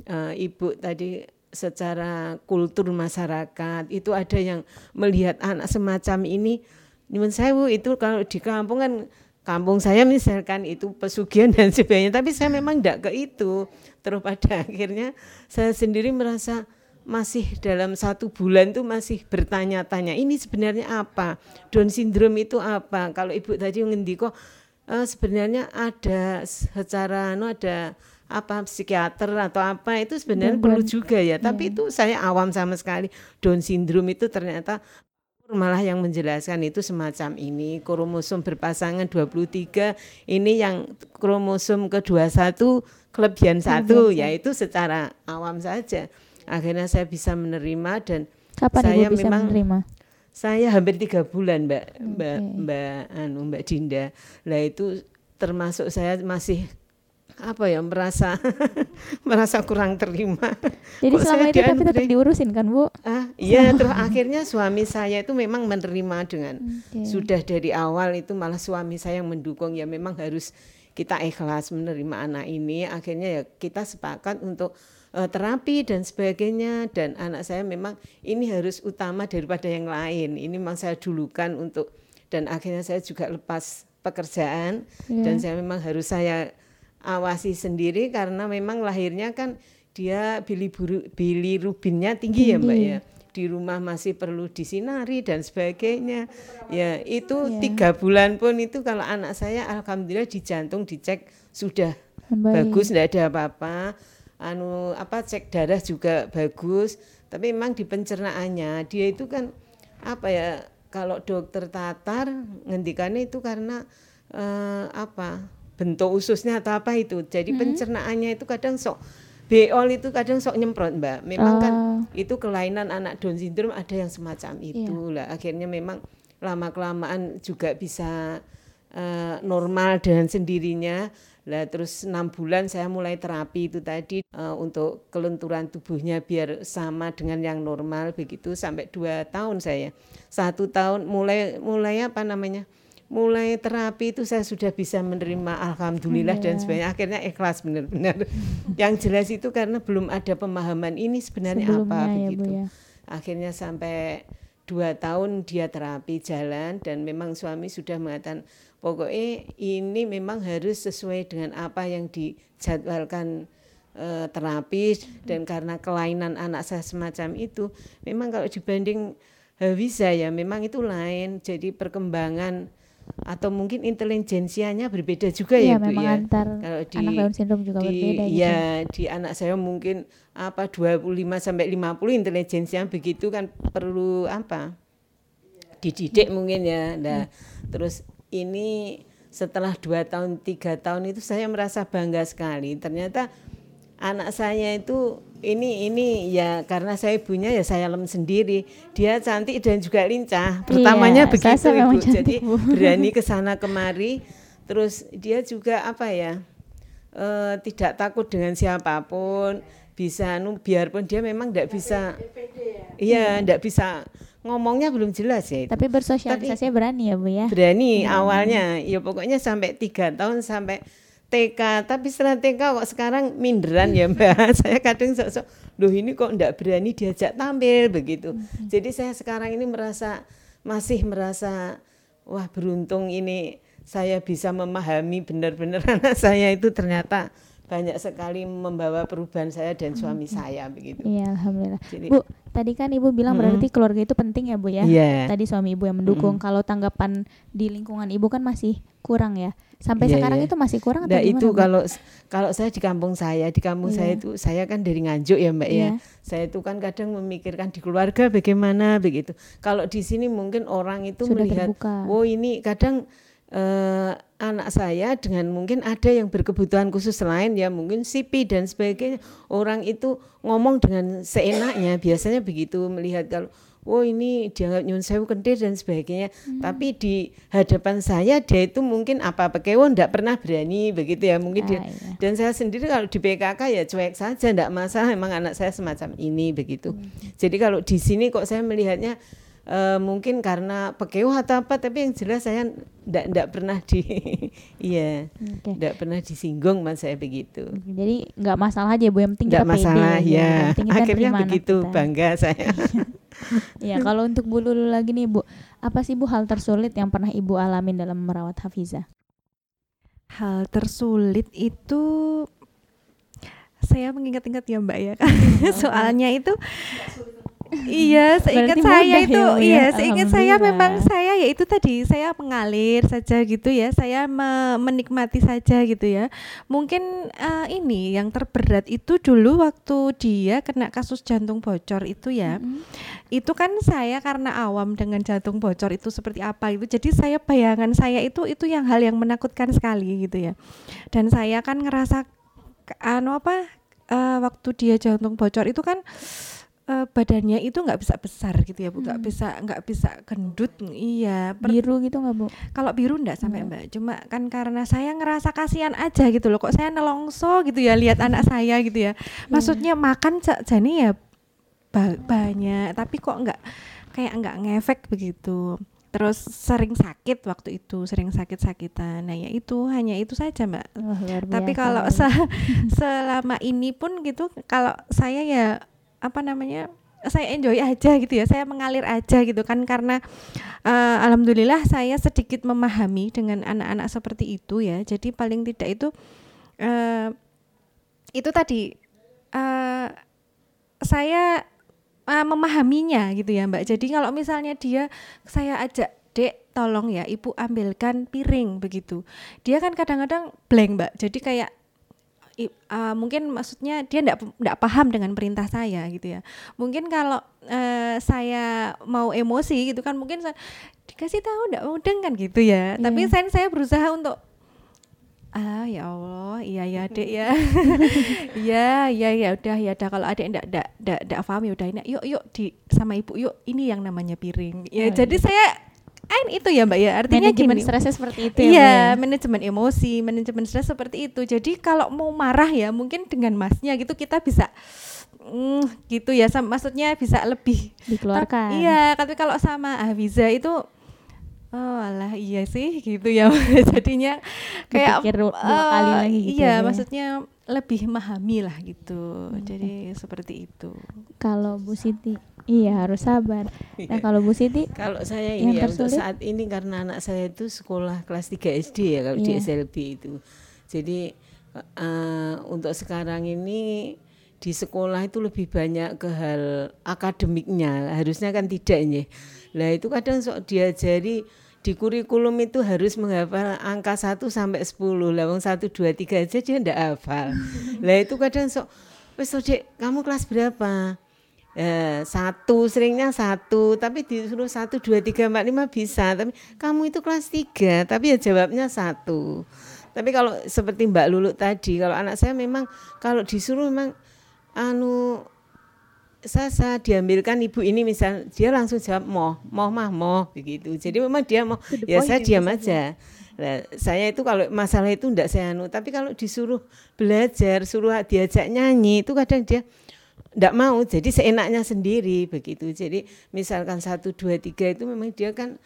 uh, ibu tadi secara kultur masyarakat itu ada yang melihat anak semacam ini. Nyuwun sewu itu kalau di kampung kan kampung saya misalkan itu pesugihan dan sebagainya tapi saya memang tidak ke itu. Terus pada <laughs> akhirnya saya sendiri merasa masih dalam satu bulan itu masih bertanya-tanya ini sebenarnya apa? Down syndrome itu apa? Kalau ibu tadi ngendiko uh, sebenarnya ada secara no ada apa psikiater atau apa itu sebenarnya perlu juga. ya. Tapi iya. itu saya awam sama sekali. Down syndrome itu ternyata malah yang menjelaskan itu semacam ini. Kromosom berpasangan 23 ini yang kromosom ke-21 kelebihan satu. yaitu secara awam saja. Akhirnya saya bisa menerima dan Kapan saya Ibu bisa memang menerima? Saya hampir tiga bulan mbak mbak mbak anu mbak Dinda. Lah itu termasuk saya masih apa ya merasa <laughs> merasa kurang terima. Jadi Kok selama itu tapi tetap diurusin kan bu? Ah iya <laughs> terus akhirnya suami saya itu memang menerima dengan okay. sudah dari awal itu malah suami saya yang mendukung ya memang harus kita ikhlas menerima anak ini akhirnya ya kita sepakat untuk uh, terapi dan sebagainya dan anak saya memang ini harus utama daripada yang lain ini memang saya dulukan untuk dan akhirnya saya juga lepas pekerjaan yeah. dan saya memang harus saya awasi sendiri karena memang lahirnya kan dia bilirubinnya tinggi, tinggi ya mbak ya. Di rumah masih perlu disinari dan sebagainya. Ya itu yeah. tiga bulan pun itu kalau anak saya alhamdulillah di jantung dicek sudah Baik. bagus tidak ada apa-apa. Anu apa cek darah juga bagus. Tapi memang di pencernaannya dia itu kan apa ya kalau dokter tatar ngendikannya itu karena uh, apa bentuk ususnya atau apa itu jadi hmm. pencernaannya itu kadang sok beol itu kadang sok nyemprot mbak memang kan oh. kan itu kelainan anak Down syndrome ada yang semacam iya. itu yeah. lah akhirnya memang lama kelamaan juga bisa uh, normal dengan sendirinya lah terus enam bulan saya mulai terapi itu tadi uh, untuk kelenturan tubuhnya biar sama dengan yang normal begitu sampai dua tahun saya satu tahun mulai mulai apa namanya mulai terapi itu saya sudah bisa menerima alhamdulillah yeah. dan iya. sebagainya akhirnya ikhlas benar-benar <laughs> yang jelas itu karena belum ada pemahaman ini sebenarnya Sebelumnya apa ya, begitu ya. akhirnya sampai dua tahun dia terapi jalan dan memang suami sudah mengatakan pokoknya ini memang harus sesuai dengan apa yang dijadwalkan e, terapi dan karena kelainan anak saya semacam itu memang kalau dibanding bisa ya memang itu lain jadi perkembangan atau mungkin intelijensianya berbeda juga iya, ya Bu ya. Antar Kalau di anak Down syndrome juga di, berbeda gitu. Ya, di anak saya mungkin apa 25 sampai 50 intelijensinya begitu kan perlu apa? Dididik hmm. mungkin ya. Nah, hmm. terus ini setelah dua tahun tiga tahun itu saya merasa bangga sekali ternyata anak saya itu ini ini ya karena saya ibunya ya saya lem sendiri. Dia cantik dan juga lincah. Pertamanya iya, begitu ibu. jadi <laughs> berani ke sana kemari. Terus dia juga apa ya uh, tidak takut dengan siapa pun. Bisa nu biarpun dia memang tidak bisa. Iya tidak bisa. Ngomongnya belum jelas ya itu. tapi bersosialisasi berani ya bu ya? Berani hmm. awalnya. Ya pokoknya sampai tiga tahun sampai TK tapi setelah TK kok sekarang minderan ya mbak <laughs> saya kadang sok-sok loh ini kok ndak berani diajak tampil begitu hmm. jadi saya sekarang ini merasa masih merasa wah beruntung ini saya bisa memahami benar-benar <laughs> anak saya itu ternyata banyak sekali membawa perubahan saya dan suami hmm. saya begitu. Iya, alhamdulillah. Jadi, Bu, tadi kan Ibu bilang hmm. berarti keluarga itu penting ya, Bu ya. Yeah. Tadi suami Ibu yang mendukung. Hmm. Kalau tanggapan di lingkungan Ibu kan masih kurang ya. Sampai yeah, sekarang yeah. itu masih kurang atau nah, itu kalau kalau saya di kampung saya, di kampung yeah. saya itu saya kan dari Nganjuk ya, Mbak yeah. ya. Iya. Saya itu kan kadang memikirkan di keluarga bagaimana begitu. Kalau di sini mungkin orang itu Sudah melihat, terbuka. "Oh, ini kadang uh, anak saya dengan mungkin ada yang berkebutuhan khusus lain ya mungkin sipi dan sebagainya orang itu ngomong dengan seenaknya biasanya begitu melihat kalau oh ini dianggap nyun sewu kentir dan sebagainya hmm. tapi di hadapan saya dia itu mungkin apa pekewo ndak pernah berani begitu ya mungkin ah, dia iya. dan saya sendiri kalau di PKK ya cuek saja ndak masalah memang anak saya semacam ini begitu hmm. jadi kalau di sini kok saya melihatnya uh, mungkin karena pekeu atau apa tapi yang jelas saya ndak ndak pernah di <laughs> iya okay. ndak pernah disinggung mas saya begitu jadi nggak masalah aja bu yang penting nggak masalah pede, ya, ya. akhirnya begitu kita. bangga saya <laughs> ya kalau untuk bu Lulu lagi nih bu apa sih bu hal tersulit yang pernah ibu alamin dalam merawat Hafiza hal tersulit itu saya mengingat-ingat ya mbak ya <laughs> soalnya itu iya, seingat saya itu ya, iya, seingat saya memang saya ya itu tadi saya mengalir saja gitu ya. Saya me menikmati saja gitu ya. Mungkin uh, ini yang terberat itu dulu waktu dia kena kasus jantung bocor itu ya. Mm -hmm. Itu kan saya karena awam dengan jantung bocor itu seperti apa itu. Jadi saya bayangan saya itu itu yang hal yang menakutkan sekali gitu ya. Dan saya kan ngerasa anu apa uh, waktu dia jantung bocor itu kan uh, badannya itu nggak bisa besar gitu ya bu. Nggak hmm. bisa nggak bisa gendut. Iya per, biru gitu nggak bu? Kalau biru nggak sampai hmm. mbak. Cuma kan karena saya ngerasa kasihan aja gitu loh. Kok saya nelongso gitu ya lihat anak <laughs> saya gitu ya. Iya. maksudnya makan jadi ya ba banyak. Tapi kok nggak kayak nggak ngefek begitu. Terus sering sakit waktu itu sering sakit-sakitan. Nah ya itu hanya itu saja mbak. Oh, tapi kalau se <laughs> selama ini pun gitu kalau saya ya apa namanya saya enjoy aja gitu ya saya mengalir aja gitu kan karena uh, alhamdulillah saya sedikit memahami dengan anak-anak seperti itu ya jadi paling tidak itu uh, itu tadi uh, saya uh, memahaminya gitu ya Mbak. Jadi kalau misalnya dia saya ajak Dek, tolong ya Ibu ambilkan piring begitu. Dia kan kadang-kadang blank, Mbak. Jadi kayak uh, mungkin maksudnya dia tidak tidak paham dengan perintah saya gitu ya. Mungkin kalau uh, saya mau emosi gitu kan mungkin saya dikasih tahu tidak mau dengan gitu ya. Yeah. Tapi saya saya berusaha untuk ah ya Allah iya ya dek ya <laughs> iya iya ya udah ya udah kalau adek ndak ndak ndak ndak paham ya udah ini yuk yuk di sama ibu yuk ini yang namanya piring ya oh, jadi iya. saya kan itu ya mbak ya. Artinya manajemen stresnya seperti itu ya iya ya? manajemen emosi manajemen stres seperti itu. Jadi kalau mau marah ya mungkin dengan masnya gitu kita bisa mm, gitu ya. Maksudnya bisa lebih dikeluarkan. Iya tapi kalau sama Aviza itu Oh alah iya sih gitu ya <laughs> jadinya kayak Dipikir dua uh, kali lagi gitu iya ya. maksudnya lebih memahami lah gitu. Hmm. jadi seperti itu. Kalau Bu Siti iya harus sabar nah kalau Bu Siti kalau saya ini ya untuk saat ini karena anak saya itu sekolah kelas 3 SD ya kalau yeah. di iya. SLB itu jadi uh, untuk sekarang ini di sekolah itu lebih banyak ke hal akademiknya harusnya kan tidak ini lah itu kadang sok diajari di kurikulum itu harus menghafal angka 1 sampai 10. Lah wong 1 2 3 aja dia ndak hafal. <laughs> lah itu kadang sok wis Dek, kamu kelas berapa? Eh, satu seringnya satu tapi disuruh satu dua tiga empat lima bisa. Tapi kamu itu kelas tiga tapi ya jawabnya satu. Tapi kalau seperti Mbak Lulu tadi kalau anak saya memang kalau disuruh memang anu Sasa diambilkan ibu ini misal dia langsung jawab moh moh mah moh begitu. Jadi memang dia mau ya saya diam aja. nah, saya itu kalau masalah itu enggak saya anu. Tapi kalau disuruh belajar suruh diajak nyanyi itu kadang dia enggak mau jadi seenaknya sendiri begitu. Jadi misalkan satu dua tiga itu memang dia kan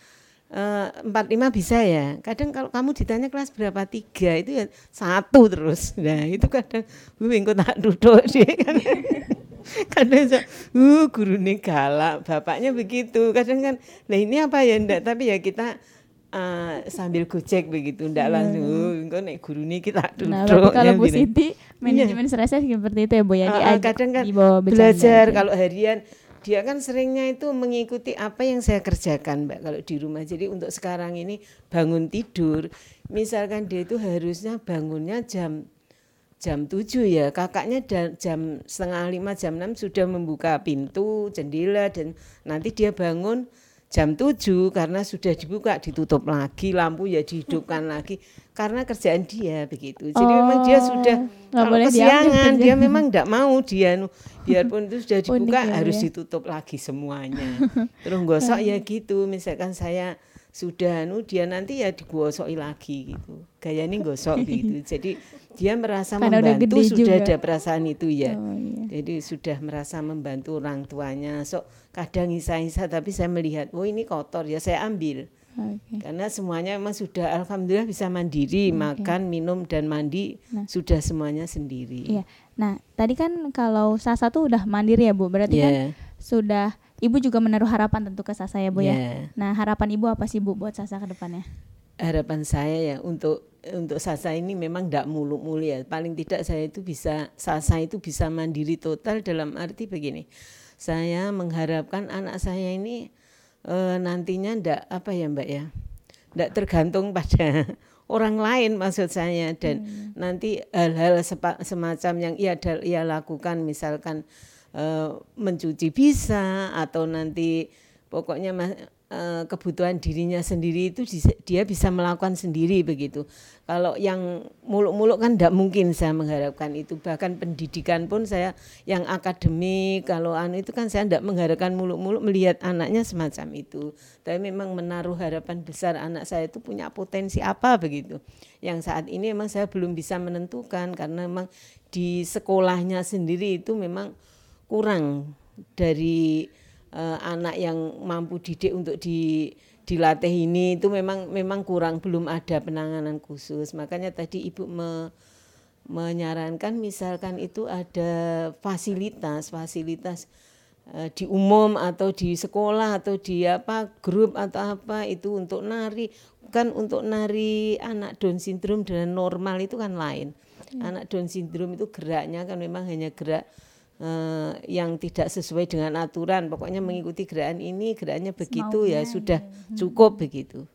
eh, empat lima bisa ya. Kadang kalau kamu ditanya kelas berapa tiga itu ya satu terus. Nah itu kadang gue tak duduk <laughs> sih kan. <laughs> Kadang so, uh guru ini galak bapaknya begitu. Kadang kan nah ini apa ya ndak? Tapi ya kita uh, sambil gojek begitu ndak hmm. langsung. Engko nek guru ini kita duduk nah, kalau Bu Siti manajemen yeah. stresnya seperti itu ya Bu ya. Uh, kadang kan belajar kalau harian. Dia kan seringnya itu mengikuti apa yang saya kerjakan mbak kalau di rumah. Jadi untuk sekarang ini bangun tidur misalkan dia itu harusnya bangunnya jam jam 7 ya. Kakaknya jam setengah lima jam 6 sudah membuka pintu jendela dan nanti dia bangun jam 7 karena sudah dibuka ditutup lagi lampu ya dihidupkan <laughs> lagi karena kerjaan dia begitu. Jadi oh, memang dia sudah kalau kesiangan dia memang tidak mau dia biarpun itu sudah <laughs> dibuka Unik, ya, harus ya. ditutup lagi semuanya. <laughs> Terus gosok ya gitu misalkan saya sudah nu dia nanti ya digosoki lagi gitu. Gayanya gosok gitu. Jadi dia merasa Karena membantu sudah juga. ada perasaan itu ya. Oh, iya. jadi sudah merasa membantu orang tuanya. So kadang isa-isa tapi saya melihat oh ini kotor ya saya ambil okay. karena semuanya memang sudah alhamdulillah bisa mandiri okay. makan minum dan mandi nah. sudah semuanya sendiri iya nah tadi kan kalau salah satu udah mandiri ya bu berarti yeah. kan sudah Ibu juga menaruh harapan tentu ke Sasa ya Bu yeah. ya. Iya. Nah harapan Ibu apa sih Bu buat Sasa ke depannya? Harapan saya ya untuk untuk Sasa ini memang tidak muluk-muluk ya. Paling tidak saya itu bisa Sasa itu bisa mandiri total dalam arti begini. Saya mengharapkan anak saya ini e, nantinya ndak apa ya Mbak ya. Ndak tergantung pada <laughs> orang lain maksud saya dan hmm. nanti hal-hal semacam yang ia ia lakukan misalkan uh, mencuci bisa atau nanti pokoknya kebutuhan dirinya sendiri itu dia bisa melakukan sendiri begitu. Kalau yang muluk-muluk kan tidak mungkin saya mengharapkan itu. Bahkan pendidikan pun saya yang akademik kalau anu itu kan saya tidak mengharapkan muluk-muluk melihat anaknya semacam itu. Tapi memang menaruh harapan besar anak saya itu punya potensi apa begitu. Yang saat ini memang saya belum bisa menentukan karena memang di sekolahnya sendiri itu memang kurang dari uh, anak yang mampu didik untuk di dilatih ini itu memang memang kurang belum ada penanganan khusus makanya tadi ibu me, menyarankan misalkan itu ada fasilitas fasilitas uh, di umum atau di sekolah atau di apa grup atau apa itu untuk nari kan untuk nari anak Down syndrome dan normal itu kan lain hmm. anak Down syndrome itu geraknya kan memang hanya gerak uh, yang tidak sesuai dengan aturan pokoknya mengikuti gerakan ini geraknya begitu ya sudah ya. cukup begitu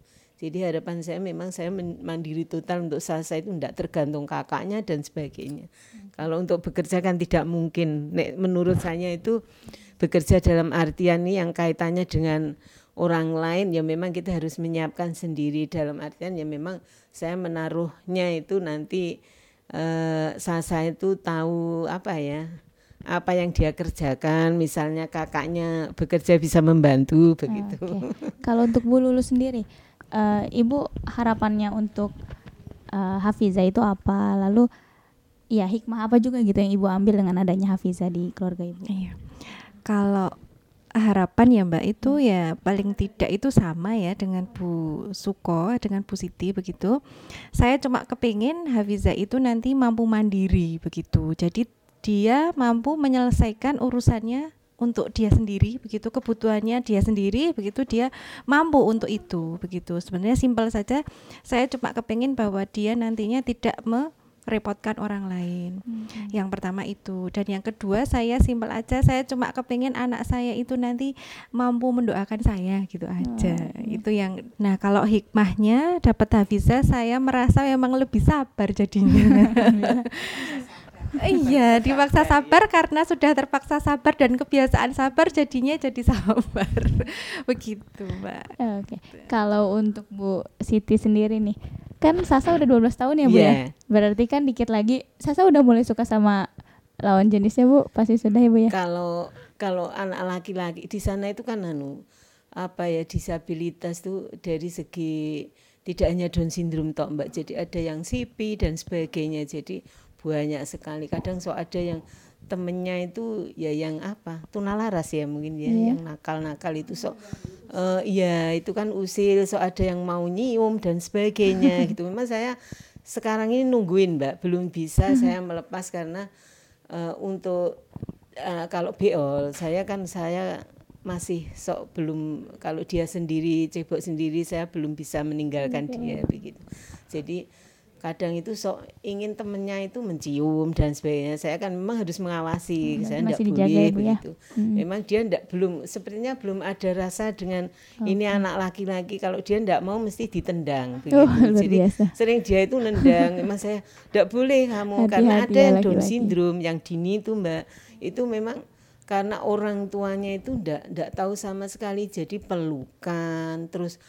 jadi harapan saya memang saya mandiri total untuk salsa itu tidak tergantung kakaknya dan sebagainya. Hmm. Kalau untuk bekerja kan tidak mungkin. Nek, menurut saya itu bekerja dalam artian ini yang kaitannya dengan orang lain ya memang kita harus menyiapkan sendiri dalam artian ya memang saya menaruhnya itu nanti eh, saya itu tahu apa ya apa yang dia kerjakan misalnya kakaknya bekerja bisa membantu begitu. Okay. Kalau untuk Bu Lulu sendiri uh, Ibu harapannya untuk uh, Hafiza itu apa? Lalu ya hikmah apa juga gitu yang Ibu ambil dengan adanya Hafiza di keluarga Ibu? Iya kalau harapan ya Mbak itu hmm. ya paling tidak itu sama ya dengan Bu Suko dengan Bu Siti begitu. Saya cuma kepingin Hafiza itu nanti mampu mandiri begitu. Jadi dia mampu menyelesaikan urusannya untuk dia sendiri begitu kebutuhannya dia sendiri begitu dia mampu untuk itu begitu sebenarnya simpel saja saya cuma kepingin bahwa dia nantinya tidak me repotkan orang lain. Hmm. Yang pertama itu dan yang kedua saya simpel aja saya cuma kepingin anak saya itu nanti mampu mendoakan saya gitu aja. Hmm. Itu yang nah kalau hikmahnya dapat Hafiza saya merasa memang lebih sabar jadinya. <laughs> <laughs> iya, dipaksa sabar karena sudah terpaksa sabar dan kebiasaan sabar jadinya jadi <laughs> sabar. Begitu, Mbak. Oke. Okay. Kalau untuk Bu Siti sendiri nih, kan Sasa udah 12 tahun ya Bu yeah. ya. Iya. Berarti kan dikit lagi Sasa udah mulai suka sama lawan jenisnya Bu, pasti sudah ya Bu ya. Kalau kalau anak laki-laki di sana itu kan anu apa ya disabilitas tuh dari segi tidak hanya Down syndrome toh Mbak. Jadi ada yang CP dan sebagainya. Jadi banyak sekali. Kadang so ada yang temennya itu ya yang apa tunalaras ya mungkin ya yeah. yang nakal-nakal itu so uh, ya itu kan usil so ada yang mau nyium dan sebagainya <laughs> gitu memang saya sekarang ini nungguin mbak belum bisa saya melepas karena uh, untuk uh, kalau beol saya kan saya masih sok belum kalau dia sendiri cebok sendiri saya belum bisa meninggalkan okay. dia begitu jadi kadang itu sok ingin temennya itu mencium dan sebagainya saya kan memang harus mengawasi hmm, saya tidak boleh ya? begitu hmm. memang dia tidak belum sepertinya belum ada rasa dengan okay. ini anak laki-laki kalau dia tidak mau mesti ditendang oh, begitu oh, jadi biasa. sering dia itu nendang memang saya tidak boleh kamu Hati -hati karena ada yang Down syndrome yang dini itu mbak itu memang karena orang tuanya itu tidak tidak tahu sama sekali jadi pelukan terus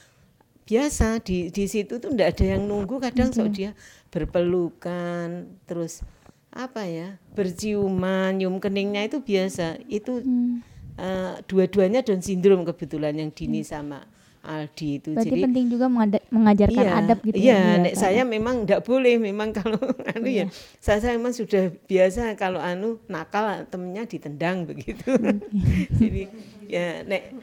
biasa di di situ tuh ndak ada yang nunggu kadang so dia berpelukan terus apa ya berciuman nyium keningnya itu biasa. Itu hmm. uh, dua-duanya Down syndrome kebetulan yang Dini hmm. sama Aldi itu. Berarti jadi penting juga mengajarkan iya, adab gitu iya, ya nek saya memang ndak boleh memang <laughs> kalau anu ya, iya. ya saya, saya memang sudah biasa kalau anu nakal temennya ditendang begitu. <laughs> Jadi ya nek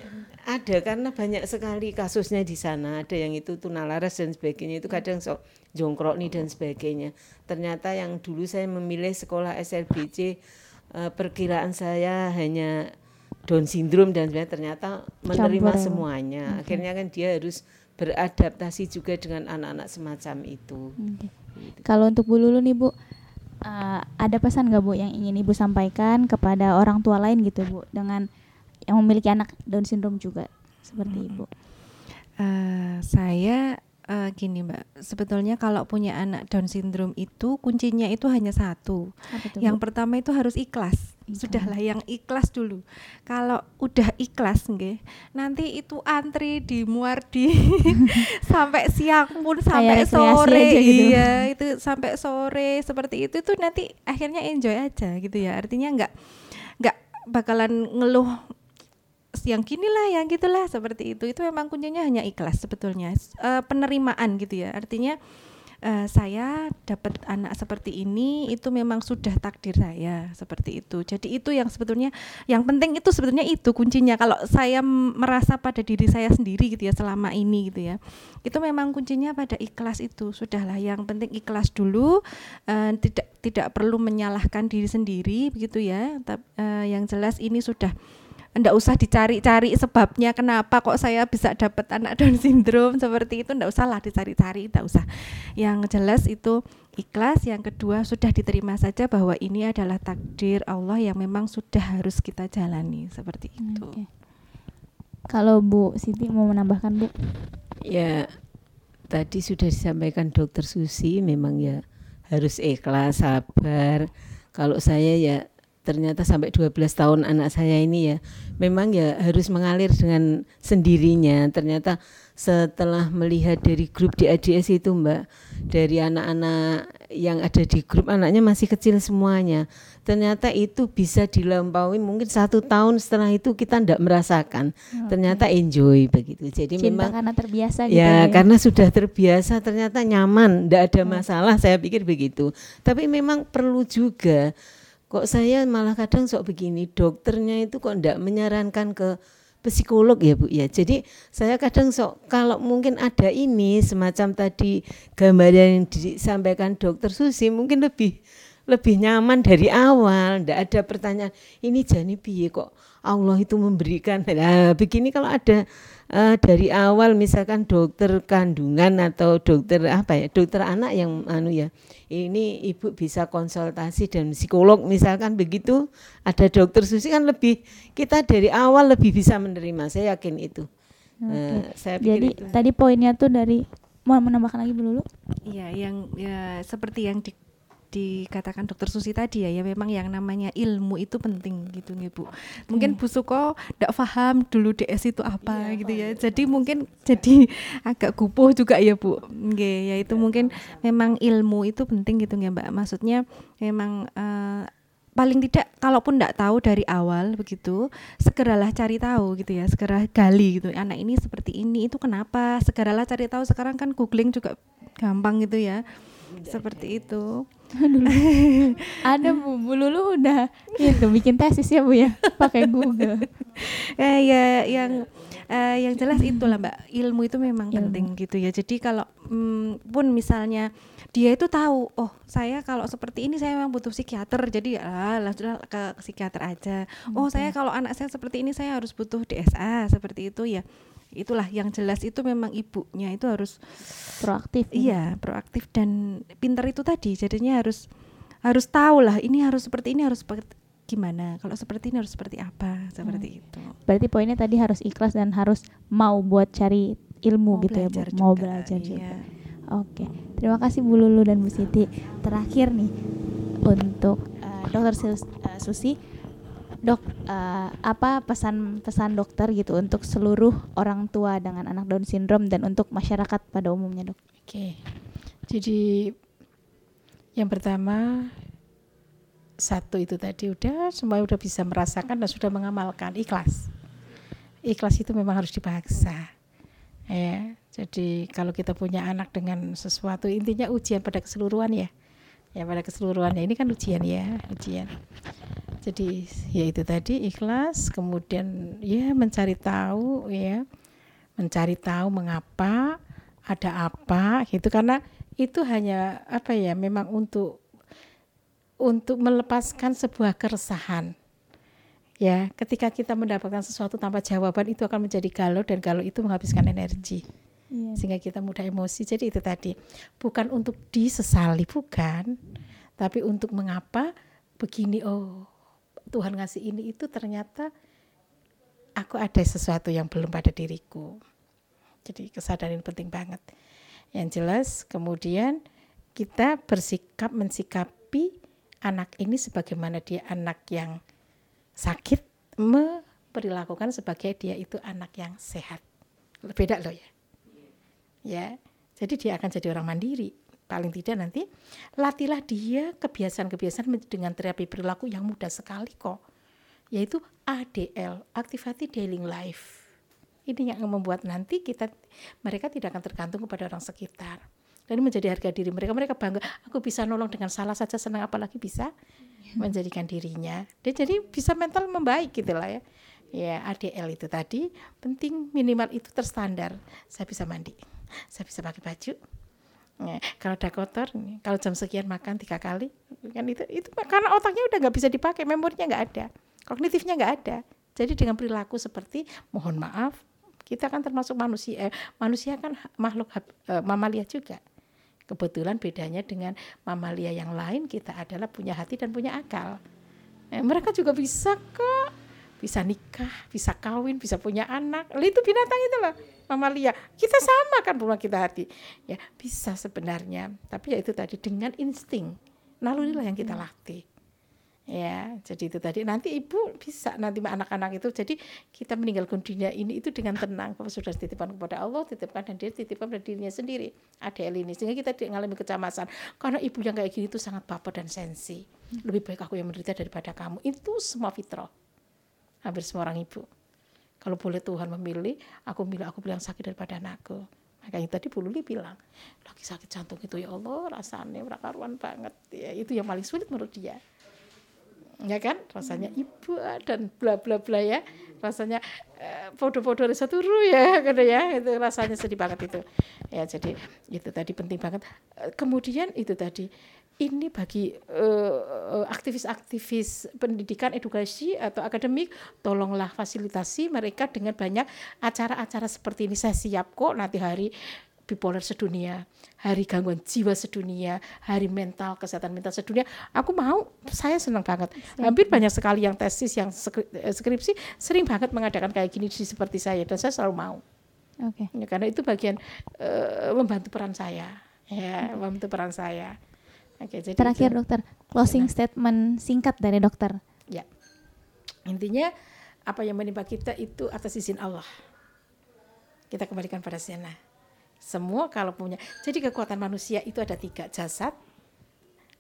ada karena banyak sekali kasusnya di sana ada yang itu tunalaras dan sebagainya itu kadang sok jongkrok nih dan sebagainya ternyata yang dulu saya memilih sekolah SLBC uh, eh, perkiraan saya hanya Down syndrome dan sebagainya ternyata menerima Campur. semuanya okay. akhirnya kan dia harus beradaptasi juga dengan anak-anak semacam itu okay. gitu. kalau untuk Bu Lulu nih Bu uh, ada pesan nggak Bu yang ingin Ibu sampaikan kepada orang tua lain gitu Bu dengan yang memiliki anak Down syndrome juga seperti hmm. ibu? Uh, saya uh, gini mbak, sebetulnya kalau punya anak Down syndrome itu kuncinya itu hanya satu. Itu, yang Bu? pertama itu harus ikhlas. Sudahlah yang ikhlas dulu. Kalau udah ikhlas nggih, nanti itu antri di muar di <laughs> sampai siang pun sampai sore. Gitu. Iya, itu sampai sore seperti itu itu nanti akhirnya enjoy aja gitu ya. Artinya nggak nggak bakalan ngeluh yang gini lah, yang gitulah seperti itu. Itu memang kuncinya hanya ikhlas sebetulnya. E, penerimaan gitu ya. Artinya e, saya dapat anak seperti ini itu memang sudah takdir saya seperti itu. Jadi itu yang sebetulnya yang penting itu sebetulnya itu kuncinya. Kalau saya merasa pada diri saya sendiri gitu ya selama ini gitu ya. Itu memang kuncinya pada ikhlas itu. Sudahlah yang penting ikhlas dulu e, tidak tidak perlu menyalahkan diri sendiri begitu ya. E, yang jelas ini sudah ndak usah dicari-cari sebabnya kenapa kok saya bisa dapat anak Down syndrome seperti itu ndak usah lah dicari-cari ndak usah yang jelas itu ikhlas yang kedua sudah diterima saja bahwa ini adalah takdir Allah yang memang sudah harus kita jalani seperti itu Oke. Kalau Bu Siti mau menambahkan Bu? Ya, tadi sudah disampaikan dokter Susi memang ya harus ikhlas, sabar. Kalau saya ya ternyata sampai 12 tahun anak saya ini ya memang ya harus mengalir dengan sendirinya. Ternyata setelah melihat dari grup di ADS itu Mbak, dari anak-anak yang ada di grup anaknya masih kecil semuanya. Ternyata itu bisa dilampaui mungkin satu tahun setelah itu kita tidak merasakan. Ternyata enjoy begitu. Jadi Cinta memang karena terbiasa gitu ya ya. karena sudah terbiasa ternyata nyaman tidak ada masalah saya pikir begitu tapi memang perlu juga kok saya malah kadang sok begini dokternya itu kok tidak menyarankan ke psikolog ya bu ya? Jadi saya kadang sok kalau mungkin ada ini semacam tadi gambar yang disampaikan dokter Susi mungkin lebih lebih nyaman dari awal. Ndak ada pertanyaan ini jani piye kok Allah itu memberikan? <laughs> Nah begini kalau ada eh, dari awal misalkan dokter kandungan atau dokter apa ya dokter anak yang anu ya ini ibu bisa konsultasi dan psikolog misalkan begitu ada dokter susi kan lebih kita dari awal lebih bisa menerima. Saya yakin itu. Eh, saya pikir Jadi itu. tadi poinnya tuh dari mau menambahkan lagi Bu Lulu? Iya, yang ya seperti yang di, dikatakan dokter Susi tadi ya, ya memang yang namanya ilmu itu penting gitu nih Bu. Mungkin Bu Suko tidak paham dulu DS itu apa gitu ya. Jadi mungkin jadi <laughs> agak gupuh juga ya Bu. Nggih, ya itu mungkin memang ilmu itu penting gitu ya Mbak. Maksudnya memang eh, paling tidak kalaupun tidak tahu dari awal begitu segeralah cari tahu gitu ya segera gali gitu. Anak ini seperti ini itu kenapa? Segeralah cari tahu. Sekarang kan googling juga gampang gitu ya. Seperti itu <laughs> Ada Bu, Bu Lulu udah itu bikin tesis ya Bu ya? Pakai Google. <laughs> eh, ya yang eh, yang jelas itulah mbak. Ilmu itu memang Ilmu. penting gitu ya. Jadi kalau mm, pun misalnya dia itu tahu oh saya kalau seperti ini saya memang butuh psikiater. Jadi ah, langsung ke psikiater aja. Oh saya kalau anak saya seperti ini saya harus butuh DSA seperti itu ya itulah yang jelas itu memang ibunya itu harus Proaktif. ya. iya proaktif dan pintar itu tadi jadinya harus harus tahu lah ini harus seperti ini harus seperti gimana kalau seperti ini harus seperti apa seperti itu Berarti poinnya tadi harus ikhlas dan harus mau buat cari ilmu Mau gitu ya Bu. belajar Mau juga, belajar iya. juga. Oke, terima kasih Bu Lulu dan Bu Siti. Terakhir nih untuk eh, Dokter Sus- eh, Susi, dok eh, apa pesan-pesan dokter gitu untuk seluruh orang tua dengan anak Down syndrome dan untuk masyarakat pada umumnya dok? Oke. Jadi yang pertama satu itu tadi udah semua udah bisa merasakan dan sudah mengamalkan ikhlas. Ikhlas itu memang harus dipaksa. Ya, jadi kalau kita punya anak dengan sesuatu intinya ujian pada keseluruhan ya. Ya pada keseluruhannya. Ini kan ujian ya, ujian. Jadi ya itu tadi ikhlas, kemudian ya mencari tahu ya, mencari tahu mengapa ada apa gitu. Karena itu hanya apa ya memang untuk untuk melepaskan sebuah keresahan. Ya ketika kita mendapatkan sesuatu tanpa jawaban itu akan menjadi galau dan galau itu menghabiskan energi Iya. sehingga kita mudah emosi. Jadi itu tadi. Bukan untuk disesali bukan. Tapi untuk mengapa begini oh Tuhan ngasih ini itu ternyata aku ada sesuatu yang belum pada diriku. Jadi kesadaran penting banget. Yang jelas kemudian kita bersikap mensikapi anak ini sebagaimana dia anak yang sakit memperlakukan sebagai dia itu anak yang sehat. Beda loh ya ya. Jadi dia akan jadi orang mandiri. Paling tidak nanti latihlah dia kebiasaan-kebiasaan dengan terapi perilaku yang mudah sekali kok. Yaitu ADL activity daily life. Ini yang membuat nanti kita mereka tidak akan tergantung kepada orang sekitar. Dan menjadi harga diri mereka. Mereka bangga aku bisa nolong dengan salah saja senang apalagi bisa menjadikan dirinya. Dia jadi bisa mental membaik gitu lah ya. Ya ADL itu tadi penting minimal itu terstandar. Saya bisa mandi saya bisa pakai baju Ya, kalau udah kotor, kalau jam sekian makan tiga kali, kan itu itu karena otaknya udah nggak bisa dipakai, memorinya nggak ada, kognitifnya nggak ada, Jadi dengan perilaku seperti mohon maaf, kita kan termasuk manusia. Eh, manusia kan makhluk eh, mamalia juga. Kebetulan bedanya dengan mamalia yang lain kita adalah punya hati dan punya akal. Eh, mereka juga bisa kok, bisa nikah, bisa kawin, bisa punya anak. Itu binatang itu loh, mamalia. Kita sama kan punya kita hati. Ya bisa sebenarnya, tapi ya itu tadi dengan insting. Nalurilah yang kita latih. Ya jadi itu tadi. Nanti ibu bisa nanti anak-anak itu. Jadi kita meninggalkan dunia ini itu dengan tenang. Kalau sudah titipkan kepada Allah titipkan dan dia titipkan pada dirinya sendiri. Ada ini. Sehingga kita tidak mengalami kecemasan. Karena ibu yang kayak gini itu sangat baper dan sensi. Lebih baik aku yang menderita daripada kamu. Itu semua fitrah hampir semua orang ibu. Kalau boleh Tuhan memilih aku milih aku bilang sakit daripada anakku. Makanya tadi Bu Luli bilang lagi sakit jantung itu ya Allah rasanya berakaruan banget. Ya itu yang paling sulit menurut dia. Ya kan? Rasanya ibu dan bla bla bla ya. Rasanya eh, foto-foto dari satu ru ya kan <laughs> ya. Itu rasanya sedih banget itu. Ya jadi itu tadi penting banget. Kemudian itu tadi ini bagi uh, aktivis-aktivis pendidikan edukasi atau akademik tolonglah fasilitasi mereka dengan banyak acara-acara seperti ini saya siap kok nanti hari bipolar sedunia, hari gangguan jiwa sedunia, hari mental kesehatan mental sedunia. Aku mau, saya senang banget. Hampir banyak sekali yang tesis, yang eh, skripsi sering banget mengadakan kayak gini seperti saya dan saya selalu mau. Oke. Okay. Ya, karena itu bagian uh, membantu peran saya, ya, membantu peran saya. Oke, jadi terakhir itu, dokter, closing statement singkat dari dokter. Ya, intinya apa yang menimpa kita itu atas izin Allah. Kita kembalikan pada sana semua kalau punya. Jadi kekuatan manusia itu ada tiga jasad,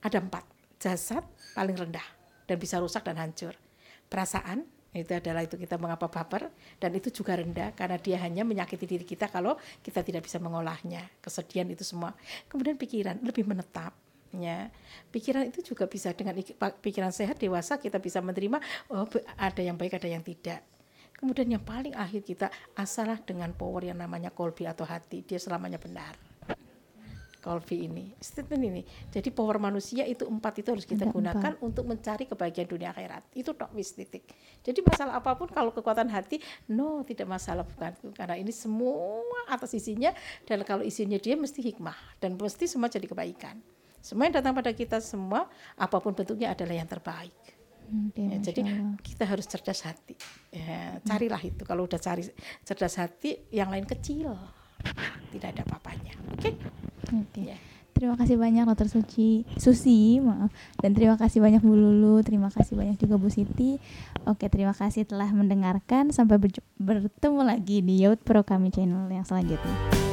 ada empat jasad paling rendah dan bisa rusak dan hancur. Perasaan itu adalah itu kita mengapa baper dan itu juga rendah karena dia hanya menyakiti diri kita kalau kita tidak bisa mengolahnya kesedihan itu semua kemudian pikiran lebih menetap ya pikiran itu juga bisa dengan pikiran sehat dewasa kita bisa menerima oh ada yang baik ada yang tidak Kemudian yang paling akhir kita asalah dengan power yang namanya kolbi atau hati. Dia selamanya benar. Kolbi ini, statement ini. Jadi power manusia itu empat itu harus kita Ada gunakan empat. untuk mencari kebahagiaan dunia akhirat. Itu tok wis titik. Jadi masalah apa pun kalau kekuatan hati, no tidak masalah bukan karena ini semua atas isinya dan kalau isinya dia mesti hikmah dan mesti semua jadi kebaikan. Semua yang datang pada kita semua apa pun bentuknya adalah yang terbaik. Okay, ya, jadi kita harus cerdas hati. Ya, carilah itu. Kalau udah cari cerdas hati, yang lain kecil, tidak ada apa-apanya. Oke? Okay? Okay. Ya. Terima kasih banyak Dokter Suci, Susi, maaf. Dan terima kasih banyak Bu Lulu, terima kasih banyak juga Bu Siti. Oke, terima kasih telah mendengarkan. Sampai bertemu lagi di Youth Pro Kami channel yang selanjutnya.